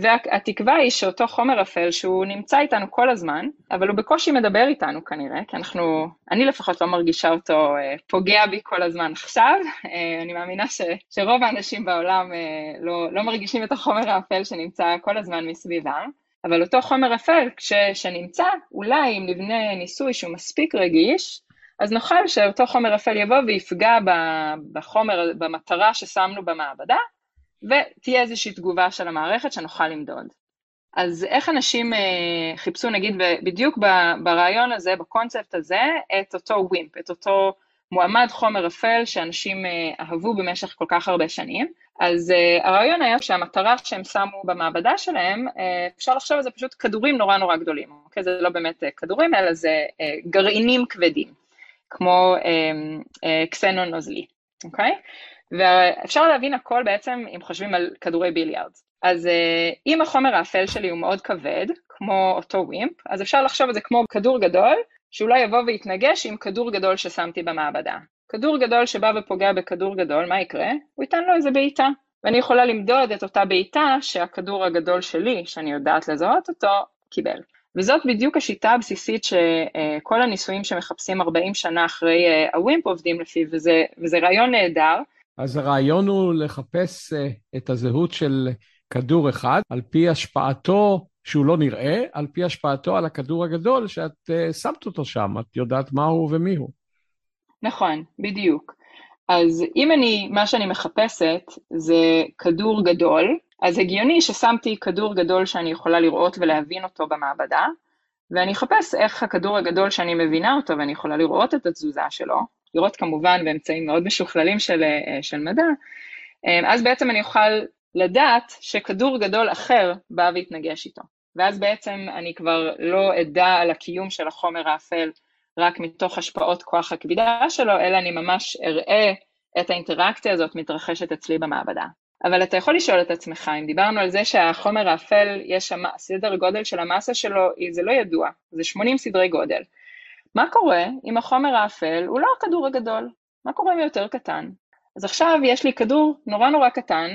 והתקווה היא שאותו חומר אפל שהוא נמצא איתנו כל הזמן, אבל הוא בקושי מדבר איתנו כנראה, כי אנחנו, אני לפחות לא מרגישה אותו אה, פוגע בי כל הזמן עכשיו, אה, אני מאמינה ש, שרוב האנשים בעולם אה, לא, לא מרגישים את החומר האפל שנמצא כל הזמן מסביבם, אבל אותו חומר אפל כש, שנמצא, אולי אם נבנה ניסוי שהוא מספיק רגיש, אז נוכל שאותו חומר אפל יבוא ויפגע בחומר, במטרה ששמנו במעבדה, ותהיה איזושהי תגובה של המערכת שנוכל למדוד. אז איך אנשים אה, חיפשו נגיד בדיוק ברעיון הזה, בקונספט הזה, את אותו ווימפ, את אותו מועמד חומר אפל שאנשים אה, אהבו במשך כל כך הרבה שנים. אז uh, הרעיון היה שהמטרה שהם שמו במעבדה שלהם, uh, אפשר לחשוב על זה פשוט כדורים נורא נורא גדולים, אוקיי? זה לא באמת uh, כדורים, אלא זה uh, גרעינים כבדים, כמו uh, uh, קסנון נוזלי, אוקיי? ואפשר להבין הכל בעצם אם חושבים על כדורי ביליארד. אז אה, אם החומר האפל שלי הוא מאוד כבד, כמו אותו ווימפ, אז אפשר לחשוב על זה כמו כדור גדול, שאולי יבוא ויתנגש עם כדור גדול ששמתי במעבדה. כדור גדול שבא ופוגע בכדור גדול, מה יקרה? הוא ייתן לו איזה בעיטה. ואני יכולה למדוד את אותה בעיטה שהכדור הגדול שלי, שאני יודעת לזהות אותו, קיבל. וזאת בדיוק השיטה הבסיסית שכל הניסויים שמחפשים 40 שנה אחרי אה, הווימפ עובדים לפיו, וזה, וזה רעיון נהדר, אז הרעיון הוא לחפש אה, את הזהות של כדור אחד על פי השפעתו, שהוא לא נראה, על פי השפעתו על הכדור הגדול שאת אה, שמת אותו שם, את יודעת מה הוא ומי הוא. נכון, בדיוק. אז אם אני, מה שאני מחפשת זה כדור גדול, אז הגיוני ששמתי כדור גדול שאני יכולה לראות ולהבין אותו במעבדה, ואני אחפש איך הכדור הגדול שאני מבינה אותו ואני יכולה לראות את התזוזה שלו, לראות כמובן באמצעים מאוד משוכללים של, אה, של מדע, אה, אז בעצם אני אוכל לדעת שכדור גדול אחר בא והתנגש איתו. ואז בעצם אני כבר לא אדע על הקיום של החומר האפל רק מתוך השפעות כוח הכבידה שלו, אלא אני ממש אראה את האינטראקציה הזאת מתרחשת אצלי במעבדה. אבל אתה יכול לשאול את עצמך, אם דיברנו על זה שהחומר האפל, יש שם, סדר גודל של המסה שלו, זה לא ידוע, זה 80 סדרי גודל. מה קורה אם החומר האפל הוא לא הכדור הגדול? מה קורה אם הוא יותר קטן? אז עכשיו יש לי כדור נורא נורא קטן,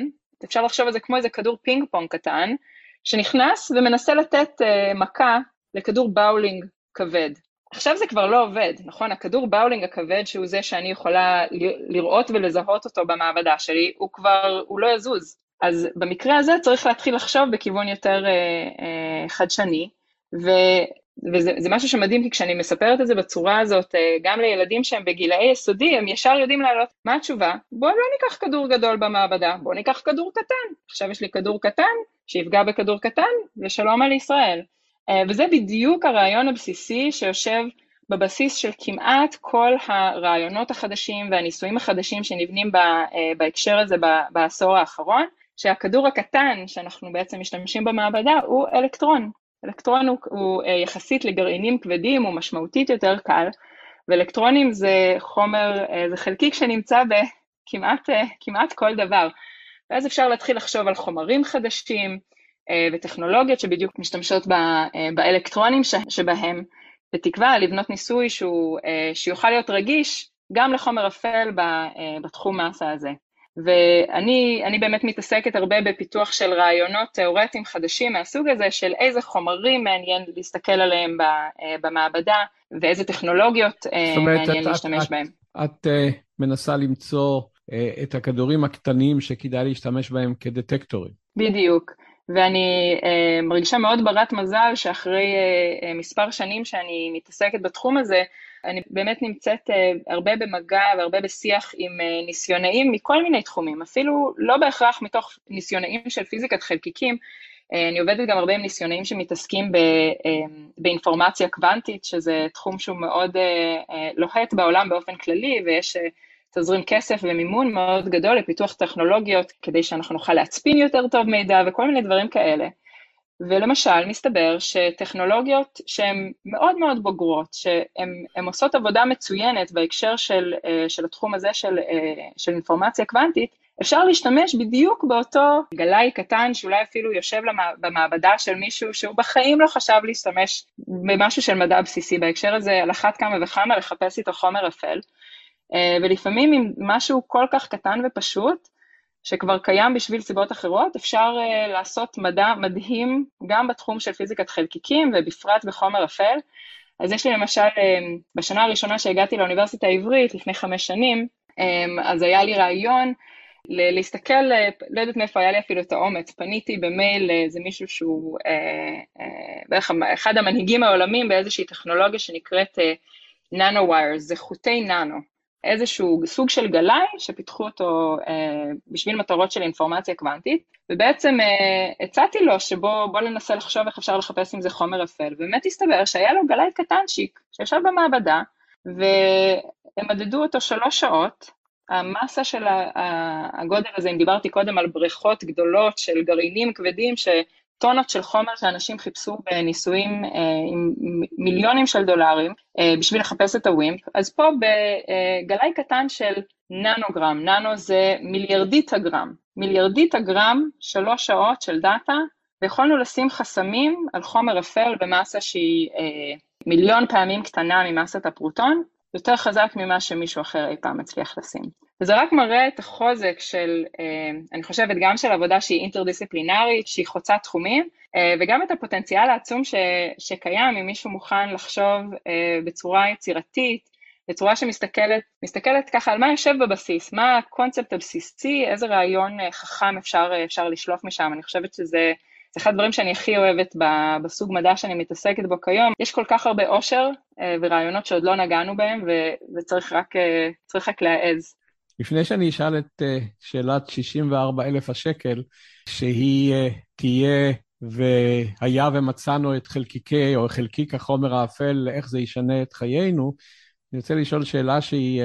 אפשר לחשוב על זה כמו איזה כדור פינג פונג קטן, שנכנס ומנסה לתת uh, מכה לכדור באולינג כבד. עכשיו זה כבר לא עובד, נכון? הכדור באולינג הכבד שהוא זה שאני יכולה לראות ולזהות אותו במעבדה שלי, הוא כבר, הוא לא יזוז. אז במקרה הזה צריך להתחיל לחשוב בכיוון יותר uh, uh, חדשני, ו... וזה משהו שמדהים, כי כשאני מספרת את זה בצורה הזאת, אה, גם לילדים שהם בגילאי יסודי, הם ישר יודעים לעלות, מה התשובה? בואו לא ניקח כדור גדול במעבדה, בואו ניקח כדור קטן. עכשיו יש לי כדור קטן, שיפגע בכדור קטן, ושלום על ישראל. אה, וזה בדיוק הרעיון הבסיסי שיושב בבסיס של כמעט כל הרעיונות החדשים והניסויים החדשים שנבנים אה, בהקשר הזה בעשור האחרון, שהכדור הקטן שאנחנו בעצם משתמשים במעבדה הוא אלקטרון, אלקטרון הוא, הוא אה, יחסית לגרעינים כבדים, הוא משמעותית יותר קל, ואלקטרונים זה חומר, אה, זה חלקיק שנמצא בכמעט אה, כמעט כל דבר. ואז אפשר להתחיל לחשוב על חומרים חדשים וטכנולוגיות שבדיוק משתמשות באלקטרונים שבהם, בתקווה לבנות ניסוי שהוא, שיוכל להיות רגיש גם לחומר אפל בתחום מסה הזה. ואני באמת מתעסקת הרבה בפיתוח של רעיונות תיאורטיים חדשים מהסוג הזה, של איזה חומרים מעניין להסתכל עליהם אה, במעבדה, ואיזה טכנולוגיות אה, אומרת, מעניין את, להשתמש את, בהם. את, את uh, מנסה למצוא uh, את הכדורים הקטנים שכדאי להשתמש בהם כדטקטורים. בדיוק. ואני uh, מרגישה מאוד ברת מזל שאחרי uh, uh, מספר שנים שאני מתעסקת בתחום הזה, אני באמת נמצאת uh, הרבה במגע והרבה בשיח עם uh, ניסיונאים מכל מיני תחומים, אפילו לא בהכרח מתוך ניסיונאים של פיזיקת חלקיקים, אני עובדת גם הרבה עם ניסיונאים שמתעסקים ב, באינפורמציה קוונטית, שזה תחום שהוא מאוד לוהט בעולם באופן כללי, ויש תזרים כסף ומימון מאוד גדול לפיתוח טכנולוגיות כדי שאנחנו נוכל להצפין יותר טוב מידע וכל מיני דברים כאלה. ולמשל, מסתבר שטכנולוגיות שהן מאוד מאוד בוגרות, שהן עושות עבודה מצוינת בהקשר של, אה, של התחום הזה של, אה, של אינפורמציה קוונטית, אפשר להשתמש בדיוק באותו גלאי קטן שאולי אפילו יושב במעבדה של מישהו שהוא בחיים לא חשב להשתמש במשהו של מדע בסיסי, בהקשר הזה על אחת כמה וכמה לחפש איתו חומר אפל. אה, ולפעמים עם משהו כל כך קטן ופשוט, שכבר קיים בשביל סיבות אחרות, אפשר uh, לעשות מדע מדהים גם בתחום של פיזיקת חלקיקים ובפרט בחומר אפל. אז יש לי למשל, uh, בשנה הראשונה שהגעתי לאוניברסיטה העברית, לפני חמש שנים, um, אז היה לי רעיון להסתכל, לא יודעת מאיפה היה לי אפילו את האומץ, פניתי במייל לאיזה מישהו שהוא uh, uh, בערך אחד המנהיגים העולמים באיזושהי טכנולוגיה שנקראת ננו וויירס, זה חוטי ננו. איזשהו סוג של גלאי שפיתחו אותו אה, בשביל מטרות של אינפורמציה קוונטית, ובעצם אה, הצעתי לו שבוא ננסה לחשוב איך אפשר לחפש עם זה חומר אפל, ובאמת הסתבר שהיה לו גלאי קטנצ'יק שישב במעבדה, והם מדדו אותו שלוש שעות, המסה של הגודל הזה, אם דיברתי קודם על בריכות גדולות של גרעינים כבדים, ש... טונות של חומר שאנשים חיפשו בניסויים אה, עם מיליונים של דולרים אה, בשביל לחפש את הווימפ, אז פה בגלאי קטן של ננוגרם, ננו זה מיליארדית הגרם, מיליארדית הגרם, שלוש שעות של דאטה, ויכולנו לשים חסמים על חומר אפל במסה שהיא אה, מיליון פעמים קטנה ממסת הפרוטון, יותר חזק ממה שמישהו אחר אי פעם הצליח לשים. וזה רק מראה את החוזק של, אה, אני חושבת, גם של עבודה שהיא אינטרדיסציפלינרית, שהיא חוצה תחומים, אה, וגם את הפוטנציאל העצום ש, שקיים אם מישהו מוכן לחשוב אה, בצורה יצירתית, בצורה שמסתכלת מסתכלת ככה על מה יושב בבסיס, מה הקונספט הבסיסי, איזה רעיון חכם אפשר, אפשר לשלוף משם, אני חושבת שזה זה אחד הדברים שאני הכי אוהבת בסוג מדע שאני מתעסקת בו כיום. יש כל כך הרבה אושר ורעיונות שעוד לא נגענו בהם, וצריך רק, רק להעז. לפני שאני אשאל את uh, שאלת 64 אלף השקל, שהיא תהיה והיה ומצאנו את חלקיקי או חלקיק החומר האפל, איך זה ישנה את חיינו, אני רוצה לשאול שאלה שהיא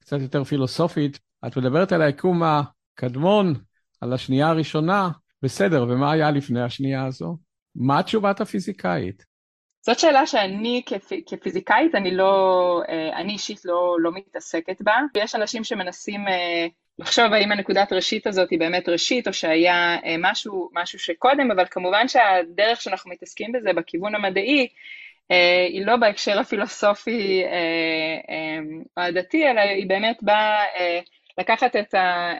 קצת יותר פילוסופית. את מדברת על היקום הקדמון, על השנייה הראשונה, בסדר, ומה היה לפני השנייה הזו? מה תשובת הפיזיקאית? זאת שאלה שאני כפ, כפיזיקאית, אני לא, אה, אני אישית לא, לא מתעסקת בה. יש אנשים שמנסים אה, לחשוב האם הנקודת ראשית הזאת היא באמת ראשית, או שהיה אה, משהו, משהו שקודם, אבל כמובן שהדרך שאנחנו מתעסקים בזה בכיוון המדעי, היא לא בהקשר הפילוסופי או הדתי, אלא היא באמת באה לקחת את, ה,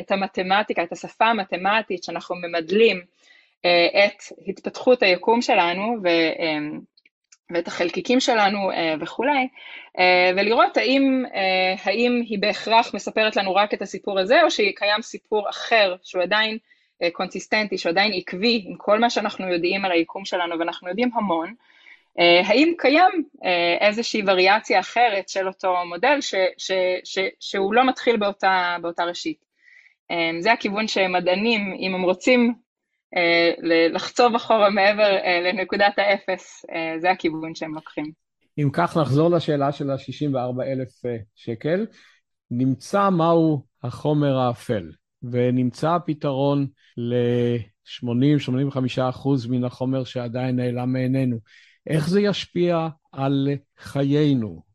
את המתמטיקה, את השפה המתמטית שאנחנו ממדלים, אה, את התפתחות היקום שלנו ו, אה, ואת החלקיקים שלנו אה, וכולי, ולראות האם, האם היא בהכרח מספרת לנו רק את הסיפור הזה, או שקיים סיפור אחר שהוא עדיין קונסיסטנטי, שהוא עדיין עקבי עם כל מה שאנחנו יודעים על היקום שלנו, ואנחנו יודעים המון, האם קיים איזושהי וריאציה אחרת של אותו מודל ש, ש, ש, שהוא לא מתחיל באותה, באותה ראשית. זה הכיוון שמדענים, אם הם רוצים אה, לחצוב אחורה מעבר אה, לנקודת האפס, אה, זה הכיוון שהם לוקחים. אם כך נחזור לשאלה של ה-64 אלף שקל, נמצא מהו החומר האפל, ונמצא פתרון ל-80-85% מן החומר שעדיין נעלם מעינינו. איך זה ישפיע על חיינו?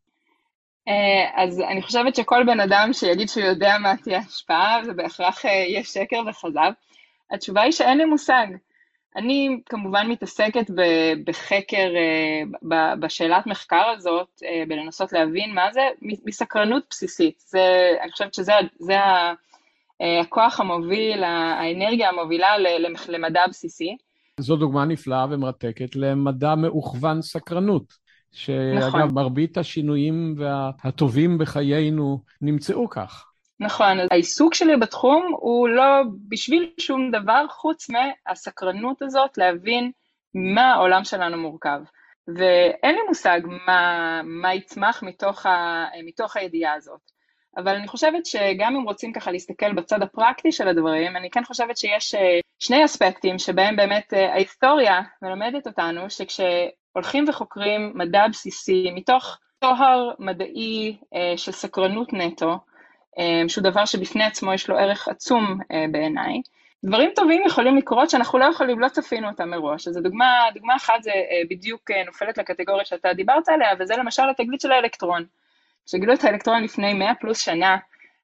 אז אני חושבת שכל בן אדם שיגיד שהוא יודע מה תהיה ההשפעה, זה בהכרח יהיה שקר וכזב. התשובה היא שאין לי מושג. אני כמובן מתעסקת בחקר, אה, בשאלת מחקר הזאת, אה, בלנסות להבין מה זה, מסקרנות בסיסית. זה, אני חושבת שזה זה אה, הכוח המוביל, האנרגיה המובילה למדע בסיסי. זו דוגמה נפלאה ומרתקת למדע מאוכוון סקרנות. שאגב, נכון. מרבית השינויים הטובים בחיינו נמצאו כך. נכון, העיסוק שלי בתחום הוא לא בשביל שום דבר חוץ מהסקרנות הזאת להבין מה העולם שלנו מורכב. ואין לי מושג מה, מה יצמח מתוך, ה, מתוך הידיעה הזאת. אבל אני חושבת שגם אם רוצים ככה להסתכל בצד הפרקטי של הדברים, אני כן חושבת שיש שני אספקטים שבהם באמת ההיסטוריה מלמדת אותנו שכשהולכים וחוקרים מדע בסיסי מתוך טוהר מדעי של סקרנות נטו, שהוא דבר שבפני עצמו יש לו ערך עצום בעיניי, דברים טובים יכולים לקרות שאנחנו לא יכולים, לא צפינו אותם מראש. אז דוגמה, דוגמה אחת זה אה, בדיוק אה, נופלת לקטגוריה שאתה דיברת עליה, וזה למשל התגלית של האלקטרון. כשגילו את האלקטרון לפני 100 פלוס שנה,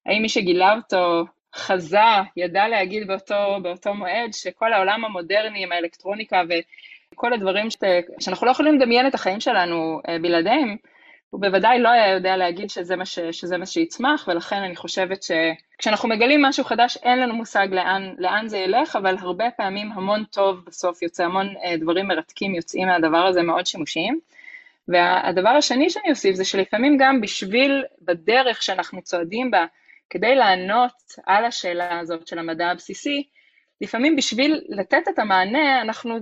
האם מי שגילה אותו חזה, ידע להגיד באותו, באותו מועד שכל העולם המודרני עם האלקטרוניקה וכל הדברים ש... שאנחנו לא יכולים לדמיין את החיים שלנו אה, בלעדיהם, הוא בוודאי לא היה יודע להגיד שזה מה, ש, שזה מה שיצמח, ולכן אני חושבת שכשאנחנו מגלים משהו חדש אין לנו מושג לאן, לאן זה ילך, אבל הרבה פעמים המון טוב בסוף יוצא, המון אה, דברים מרתקים יוצאים מהדבר הזה מאוד שימושיים. והדבר השני שאני אוסיף זה שלפעמים גם בשביל, בדרך שאנחנו צועדים בה, כדי לענות על השאלה הזאת של המדע הבסיסי, לפעמים בשביל לתת את המענה אנחנו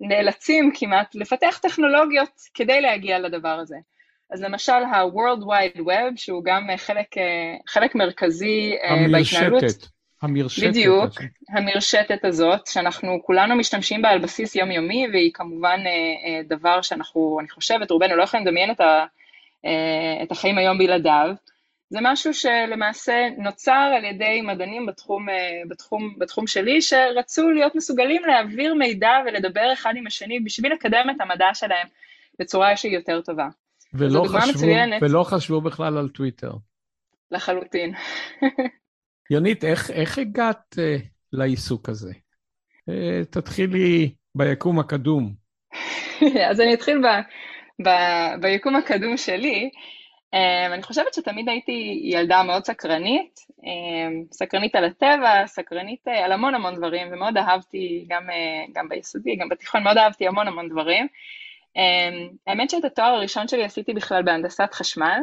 נאלצים כמעט לפתח טכנולוגיות כדי להגיע לדבר הזה. אז למשל ה-World Wide Web, שהוא גם אה, חלק, אה, חלק מרכזי אה, המרשתת. בהתנהלות. המרשתת. בדיוק, הזאת. המרשתת הזאת, שאנחנו כולנו משתמשים בה על בסיס יומיומי, והיא כמובן דבר שאנחנו, אני חושבת, רובנו לא יכולים לדמיין את, ה, את החיים היום בלעדיו. זה משהו שלמעשה נוצר על ידי מדענים בתחום, בתחום, בתחום שלי, שרצו להיות מסוגלים להעביר מידע ולדבר אחד עם השני בשביל לקדם את המדע שלהם בצורה שהיא יותר טובה. ולא חשבו, ולא חשבו בכלל על טוויטר. לחלוטין. יונית, איך, איך הגעת uh, לעיסוק הזה? Uh, תתחילי ביקום הקדום. אז אני אתחיל ב, ב, ביקום הקדום שלי. Um, אני חושבת שתמיד הייתי ילדה מאוד סקרנית, um, סקרנית על הטבע, סקרנית uh, על המון המון דברים, ומאוד אהבתי, גם, uh, גם ביסודי, גם בתיכון, מאוד אהבתי המון המון דברים. Um, האמת שאת התואר הראשון שלי עשיתי בכלל בהנדסת חשמל.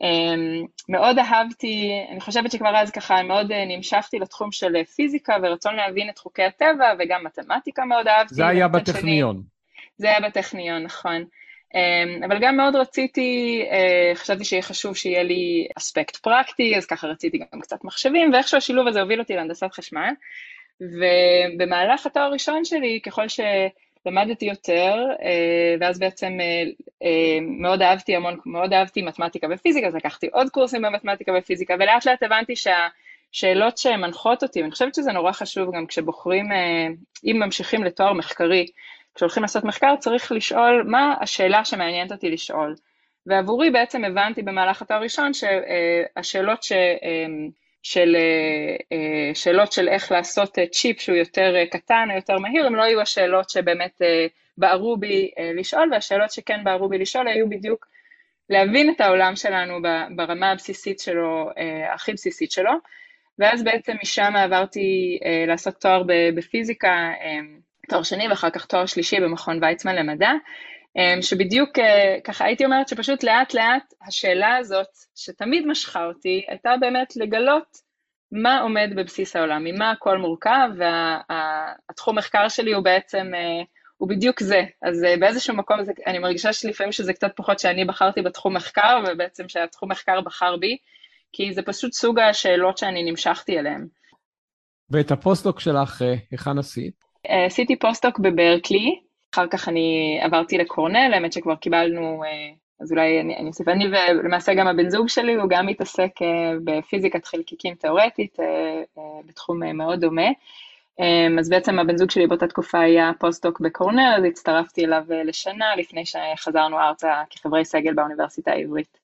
Um, מאוד אהבתי, אני חושבת שכבר אז ככה מאוד uh, נמשכתי לתחום של uh, פיזיקה ורצון להבין את חוקי הטבע וגם מתמטיקה מאוד אהבתי. זה היה בטכניון. שני, זה היה בטכניון, נכון. Um, אבל גם מאוד רציתי, uh, חשבתי שיהיה חשוב שיהיה לי אספקט פרקטי, אז ככה רציתי גם קצת מחשבים, ואיכשהו השילוב הזה הוביל אותי להנדסת חשמל. ובמהלך התואר הראשון שלי, ככל ש... למדתי יותר, אה, ואז בעצם אה, אה, מאוד אהבתי המון, מאוד אהבתי מתמטיקה ופיזיקה, אז לקחתי עוד קורסים במתמטיקה ופיזיקה, ולאט לאט הבנתי שהשאלות שמנחות אותי, ואני חושבת שזה נורא חשוב גם כשבוחרים, אם ממשיכים לתואר מחקרי, כשהולכים לעשות מחקר צריך לשאול מה השאלה שמעניינת אותי לשאול. ועבורי בעצם הבנתי במהלך התואר הראשון שהשאלות ש... של אה, אה, שאלות של איך לעשות צ'יפ שהוא יותר אה, קטן או יותר מהיר, הם לא היו השאלות שבאמת בערו בי לשאול, והשאלות שכן בערו בי לשאול היו בדיוק להבין את העולם שלנו ברמה הבסיסית שלו, הכי בסיסית שלו, ואז בעצם משם עברתי לעשות תואר בפיזיקה, תואר שני ואחר כך תואר שלישי במכון ויצמן למדע, שבדיוק אה, ככה הייתי אומרת שפשוט לאט לאט השאלה הזאת, שתמיד משכה אותי, הייתה באמת לגלות מה עומד בבסיס העולם, ממה הכל מורכב, והתחום וה, מחקר שלי הוא בעצם, אה, הוא בדיוק זה. אז אה, באיזשהו מקום זה, אני מרגישה שלפעמים שזה קצת פחות שאני בחרתי בתחום מחקר, ובעצם שהתחום מחקר בחר בי, כי זה פשוט סוג השאלות שאני נמשכתי אליהן. ואת הפוסט-דוק שלך, היכן עשית? עשיתי פוסט-דוק בברקלי, אחר כך אני עברתי לקורנל, האמת שכבר קיבלנו, אה, אז אולי אני אוסיף, אני ולמעשה גם הבן זוג שלי, הוא גם מתעסק אה, בפיזיקת חלקיקים תאורטית, אה, בתחום מאוד דומה. אז בעצם הבן זוג שלי באותה תקופה היה פוסט-דוק בקורנל, אז הצטרפתי אליו לשנה לפני שחזרנו ארצה כחברי סגל באוניברסיטה העברית.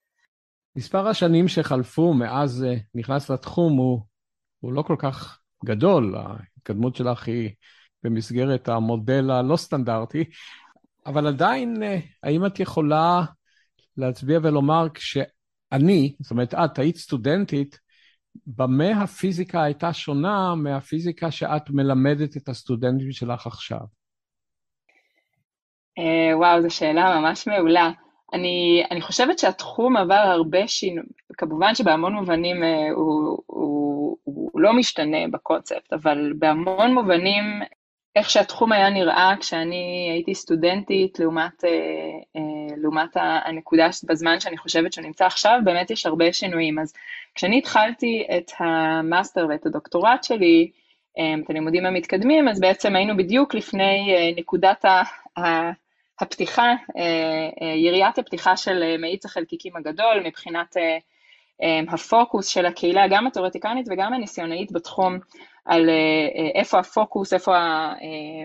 מספר השנים שחלפו מאז נכנס לתחום הוא, הוא לא כל כך גדול, ההתקדמות שלך היא במסגרת המודל הלא סטנדרטי, אבל עדיין, אה, האם את יכולה להצביע ולומר, כשאני, זאת אומרת, את היית סטודנטית, במה הפיזיקה הייתה שונה מהפיזיקה שאת מלמדת את הסטודנטים שלך עכשיו? Uh, וואו, זו שאלה ממש מעולה. אני, אני חושבת שהתחום עבר הרבה שינוי, כמובן שבהמון מובנים uh, הוא, הוא, הוא לא משתנה בקונספט, אבל בהמון מובנים איך שהתחום היה נראה כשאני הייתי סטודנטית לעומת, אה, אה, לעומת הנקודה בזמן שאני חושבת שהוא נמצא עכשיו, באמת יש הרבה שינויים. אז כשאני התחלתי את המאסטר ואת הדוקטורט שלי, את הלימודים המתקדמים, אז בעצם היינו בדיוק לפני נקודת הפתיחה, יריית הפתיחה של מאיץ החלקיקים הגדול מבחינת הפוקוס של הקהילה, גם התיאורטיקנית וגם הניסיונאית בתחום, על איפה הפוקוס, איפה,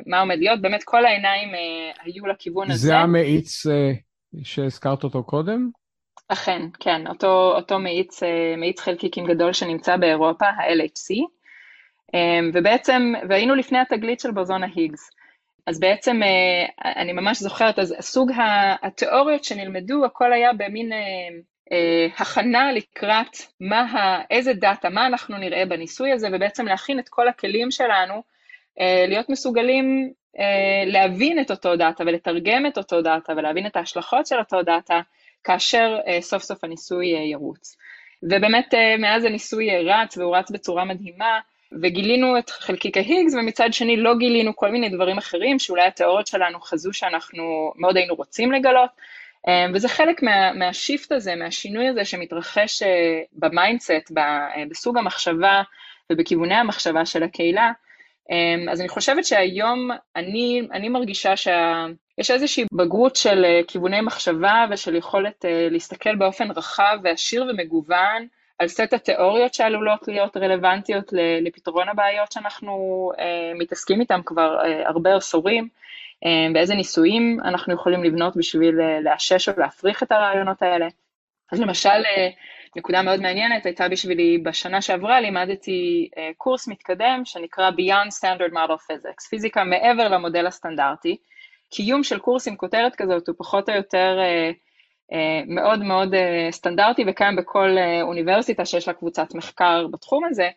מה עומד להיות, באמת כל העיניים היו לכיוון הזה. זה המאיץ שהזכרת אותו קודם? אכן, כן, אותו, אותו מאיץ, מאיץ חלקיקים גדול שנמצא באירופה, ה-LHC, ובעצם, והיינו לפני התגלית של בוזון ההיגס. אז בעצם אני ממש זוכרת, אז סוג התיאוריות שנלמדו, הכל היה במין הכנה לקראת מה, איזה דאטה, מה אנחנו נראה בניסוי הזה, ובעצם להכין את כל הכלים שלנו, להיות מסוגלים להבין את אותו דאטה ולתרגם את אותו דאטה ולהבין את ההשלכות של אותו דאטה, כאשר סוף סוף הניסוי ירוץ. ובאמת מאז הניסוי רץ והוא רץ בצורה מדהימה, וגילינו את חלקיק ההיגס, ומצד שני לא גילינו כל מיני דברים אחרים שאולי התיאוריות שלנו חזו שאנחנו מאוד היינו רוצים לגלות, וזה חלק מה, מה shift הזה, מהשינוי הזה שמתרחש ב mindset, בסוג המחשבה ובכיווני המחשבה של הקהילה, אז אני חושבת שהיום אני, אני מרגישה שיש איזושהי בגרות של כיווני מחשבה ושל יכולת להסתכל באופן רחב ועשיר ומגוון על סט התיאוריות שעלולות להיות רלוונטיות לפתרון הבעיות שאנחנו מתעסקים איתן כבר הרבה עשורים, באיזה ניסויים אנחנו יכולים לבנות בשביל לאשש או להפריך את הרעיונות האלה. אז למשל, נקודה מאוד מעניינת הייתה בשבילי, בשנה שעברה לימדתי קורס מתקדם שנקרא Beyond Standard Model Physics, פיזיקה מעבר למודל הסטנדרטי. קיום של קורס עם כותרת כזאת הוא פחות או יותר מאוד מאוד סטנדרטי וקיים בכל אוניברסיטה שיש לה קבוצת מחקר בתחום הזה,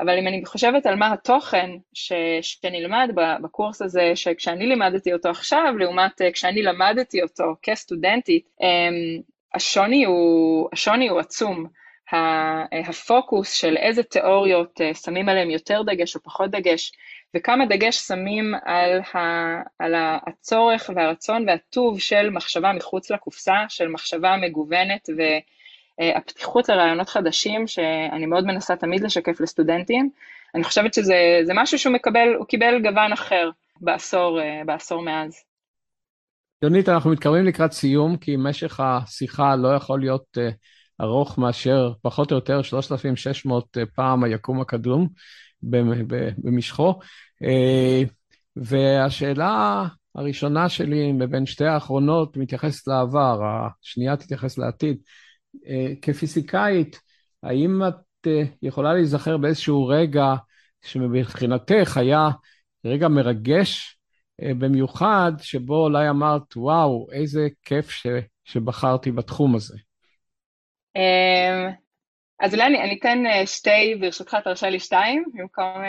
אבל אם אני חושבת על מה התוכן ש, שנלמד בקורס הזה, שכשאני לימדתי אותו עכשיו, לעומת כשאני למדתי אותו כסטודנטית, השוני הוא, השוני הוא עצום. הפוקוס של איזה תיאוריות שמים עליהם יותר דגש או פחות דגש, וכמה דגש שמים על, ה, על הצורך והרצון והטוב של מחשבה מחוץ לקופסה, של מחשבה מגוונת והפתיחות לרעיונות חדשים, שאני מאוד מנסה תמיד לשקף לסטודנטים. אני חושבת שזה משהו שהוא מקבל, הוא קיבל גוון אחר בעשור, בעשור מאז. יונית, אנחנו מתקרבים לקראת סיום, כי משך השיחה לא יכול להיות ארוך מאשר פחות או יותר 3,600 פעם היקום הקדום במשכו. והשאלה הראשונה שלי מבין שתי האחרונות מתייחסת לעבר, השנייה תתייחס לעתיד. כפיזיקאית, האם את יכולה להיזכר באיזשהו רגע שמבחינתך היה רגע מרגש במיוחד, שבו אולי אמרת, וואו, איזה כיף ש, שבחרתי בתחום הזה. אז אולי אני, אני אתן שתי, ברשותך תרשה לי שתיים, במקום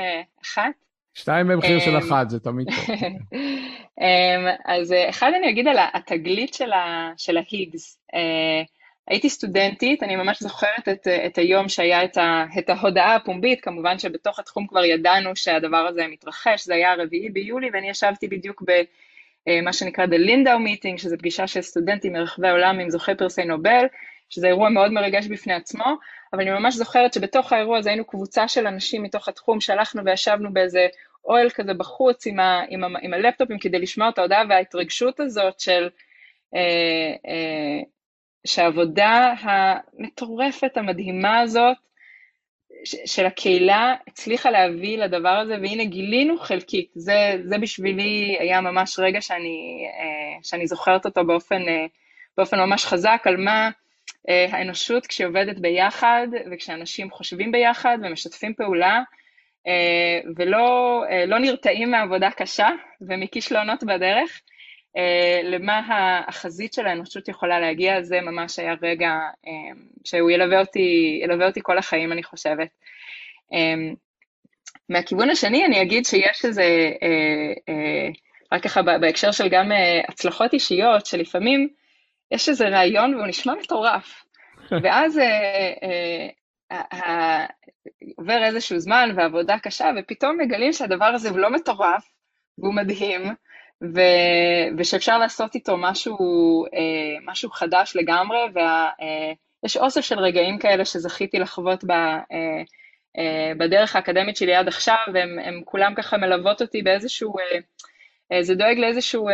אחת. שתיים במחיר של אחת, זה תמיד טוב. אז אחד אני אגיד על התגלית של, ה, של ההיגס. הייתי סטודנטית, אני ממש זוכרת את, את היום שהיה את, ה, את ההודעה הפומבית, כמובן שבתוך התחום כבר ידענו שהדבר הזה מתרחש, זה היה הרביעי ביולי, ואני ישבתי בדיוק במה שנקרא The Lindau Meeting, שזה פגישה של סטודנטים מרחבי העולם עם זוכי פרסי נובל, שזה אירוע מאוד מרגש בפני עצמו, אבל אני ממש זוכרת שבתוך האירוע הזה היינו קבוצה של אנשים מתוך התחום, שהלכנו וישבנו באיזה אוהל כזה בחוץ עם, ה, עם, ה, עם הלפטופים כדי לשמוע את ההודעה, וההתרגשות הזאת של... אה, אה, שהעבודה המטורפת, המדהימה הזאת, של הקהילה הצליחה להביא לדבר הזה, והנה גילינו חלקית. זה, זה בשבילי היה ממש רגע שאני, שאני זוכרת אותו באופן, באופן ממש חזק, על מה האנושות כשהיא עובדת ביחד, וכשאנשים חושבים ביחד ומשתפים פעולה, ולא לא נרתעים מעבודה קשה ומכישלונות בדרך, למה החזית של האנושות יכולה להגיע, זה ממש היה רגע שהוא ילווה אותי, ילווה אותי כל החיים, אני חושבת. מהכיוון השני אני אגיד שיש איזה, רק ככה בהקשר של גם הצלחות אישיות, שלפעמים יש איזה רעיון והוא נשמע מטורף, ואז עובר איזשהו זמן ועבודה קשה, ופתאום מגלים שהדבר הזה הוא לא מטורף, והוא מדהים, ו... ושאפשר לעשות איתו משהו, אה, משהו חדש לגמרי, ויש. אה, אוסף של רגעים כאלה שזכיתי לחוות ב... אה, בדרך האקדמית שלי עד עכשיו, והן כולם ככה מלוות אותי באיזשהו, זה דואג לאיזשהו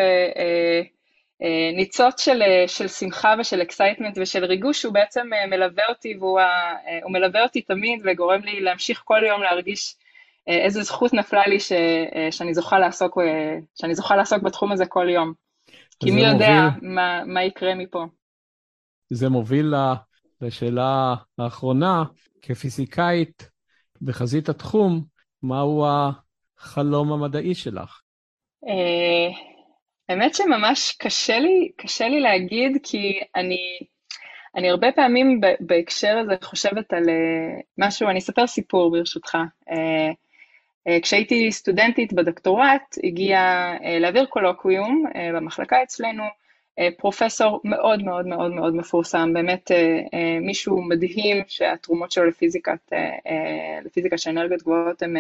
ניצוץ של, של שמחה ושל excitement ושל ריגוש, שהוא בעצם מלווה אותי והוא מלווה אותי תמיד וגורם לי להמשיך כל יום להרגיש איזה זכות נפלה לי ש, שאני, זוכה לעסוק, שאני זוכה לעסוק בתחום הזה כל יום. כי מי יודע מוביל... מה, מה יקרה מפה. זה מוביל לשאלה האחרונה, כפיזיקאית בחזית התחום, מהו החלום המדעי שלך? אה, האמת שממש קשה לי, קשה לי להגיד, כי אני, אני הרבה פעמים בהקשר הזה חושבת על אה, משהו, אני אספר סיפור ברשותך. אה, כשהייתי סטודנטית בדוקטורט, הגיע להעביר קולוקוויום במחלקה אצלנו, פרופסור מאוד מאוד מאוד מאוד מפורסם, באמת מישהו מדהים שהתרומות שלו לפיזיקת, לפיזיקה של אנרגיות גבוהות הן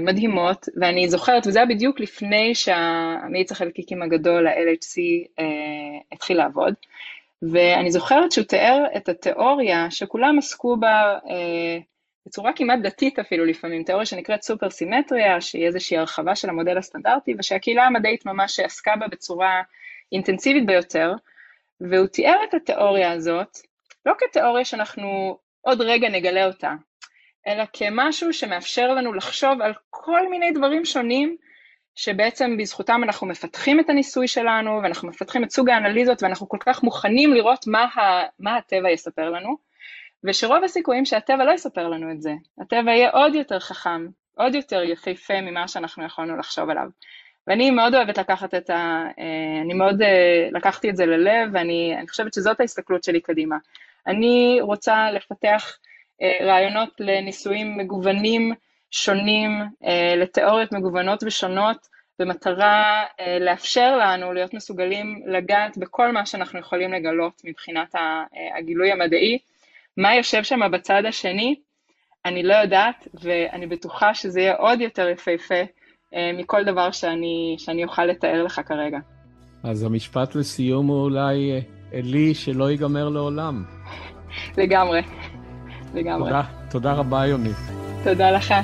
מדהימות, ואני זוכרת, וזה היה בדיוק לפני שהמאיץ החלקיקים הגדול, ה-LHC, התחיל לעבוד, ואני זוכרת שהוא תיאר את התיאוריה שכולם עסקו בה בצורה כמעט דתית אפילו לפעמים, תיאוריה שנקראת סופר סימטריה, שהיא איזושהי הרחבה של המודל הסטנדרטי, ושהקהילה המדעית ממש עסקה בה בצורה אינטנסיבית ביותר, והוא תיאר את התיאוריה הזאת לא כתיאוריה שאנחנו עוד רגע נגלה אותה, אלא כמשהו שמאפשר לנו לחשוב על כל מיני דברים שונים שבעצם בזכותם אנחנו מפתחים את הניסוי שלנו ואנחנו מפתחים את סוג האנליזות ואנחנו כל כך מוכנים לראות מה, ה, מה הטבע יספר לנו ושרוב הסיכויים שהטבע לא יספר לנו את זה, הטבע יהיה עוד יותר חכם, עוד יותר יפהפה ממה שאנחנו יכולנו לחשוב עליו. ואני מאוד אוהבת לקחת את ה... אה, אני מאוד אה, לקחתי את זה ללב, ואני חושבת שזאת ההסתכלות שלי קדימה. אני רוצה לפתח אה, רעיונות לניסויים מגוונים, שונים, לתיאוריות מגוונות ושונות, במטרה לאפשר לנו להיות מסוגלים לגעת בכל מה שאנחנו יכולים לגלות מבחינת הגילוי המדעי. מה יושב שם בצד השני, אני לא יודעת, ואני בטוחה שזה יהיה עוד יותר יפהפה אה, מכל דבר שאני, שאני אוכל לתאר לך כרגע. אז המשפט לסיום הוא אולי, אה, לי, שלא ייגמר לעולם. לגמרי, לגמרי. תודה, תודה רבה, יונית. תודה לך.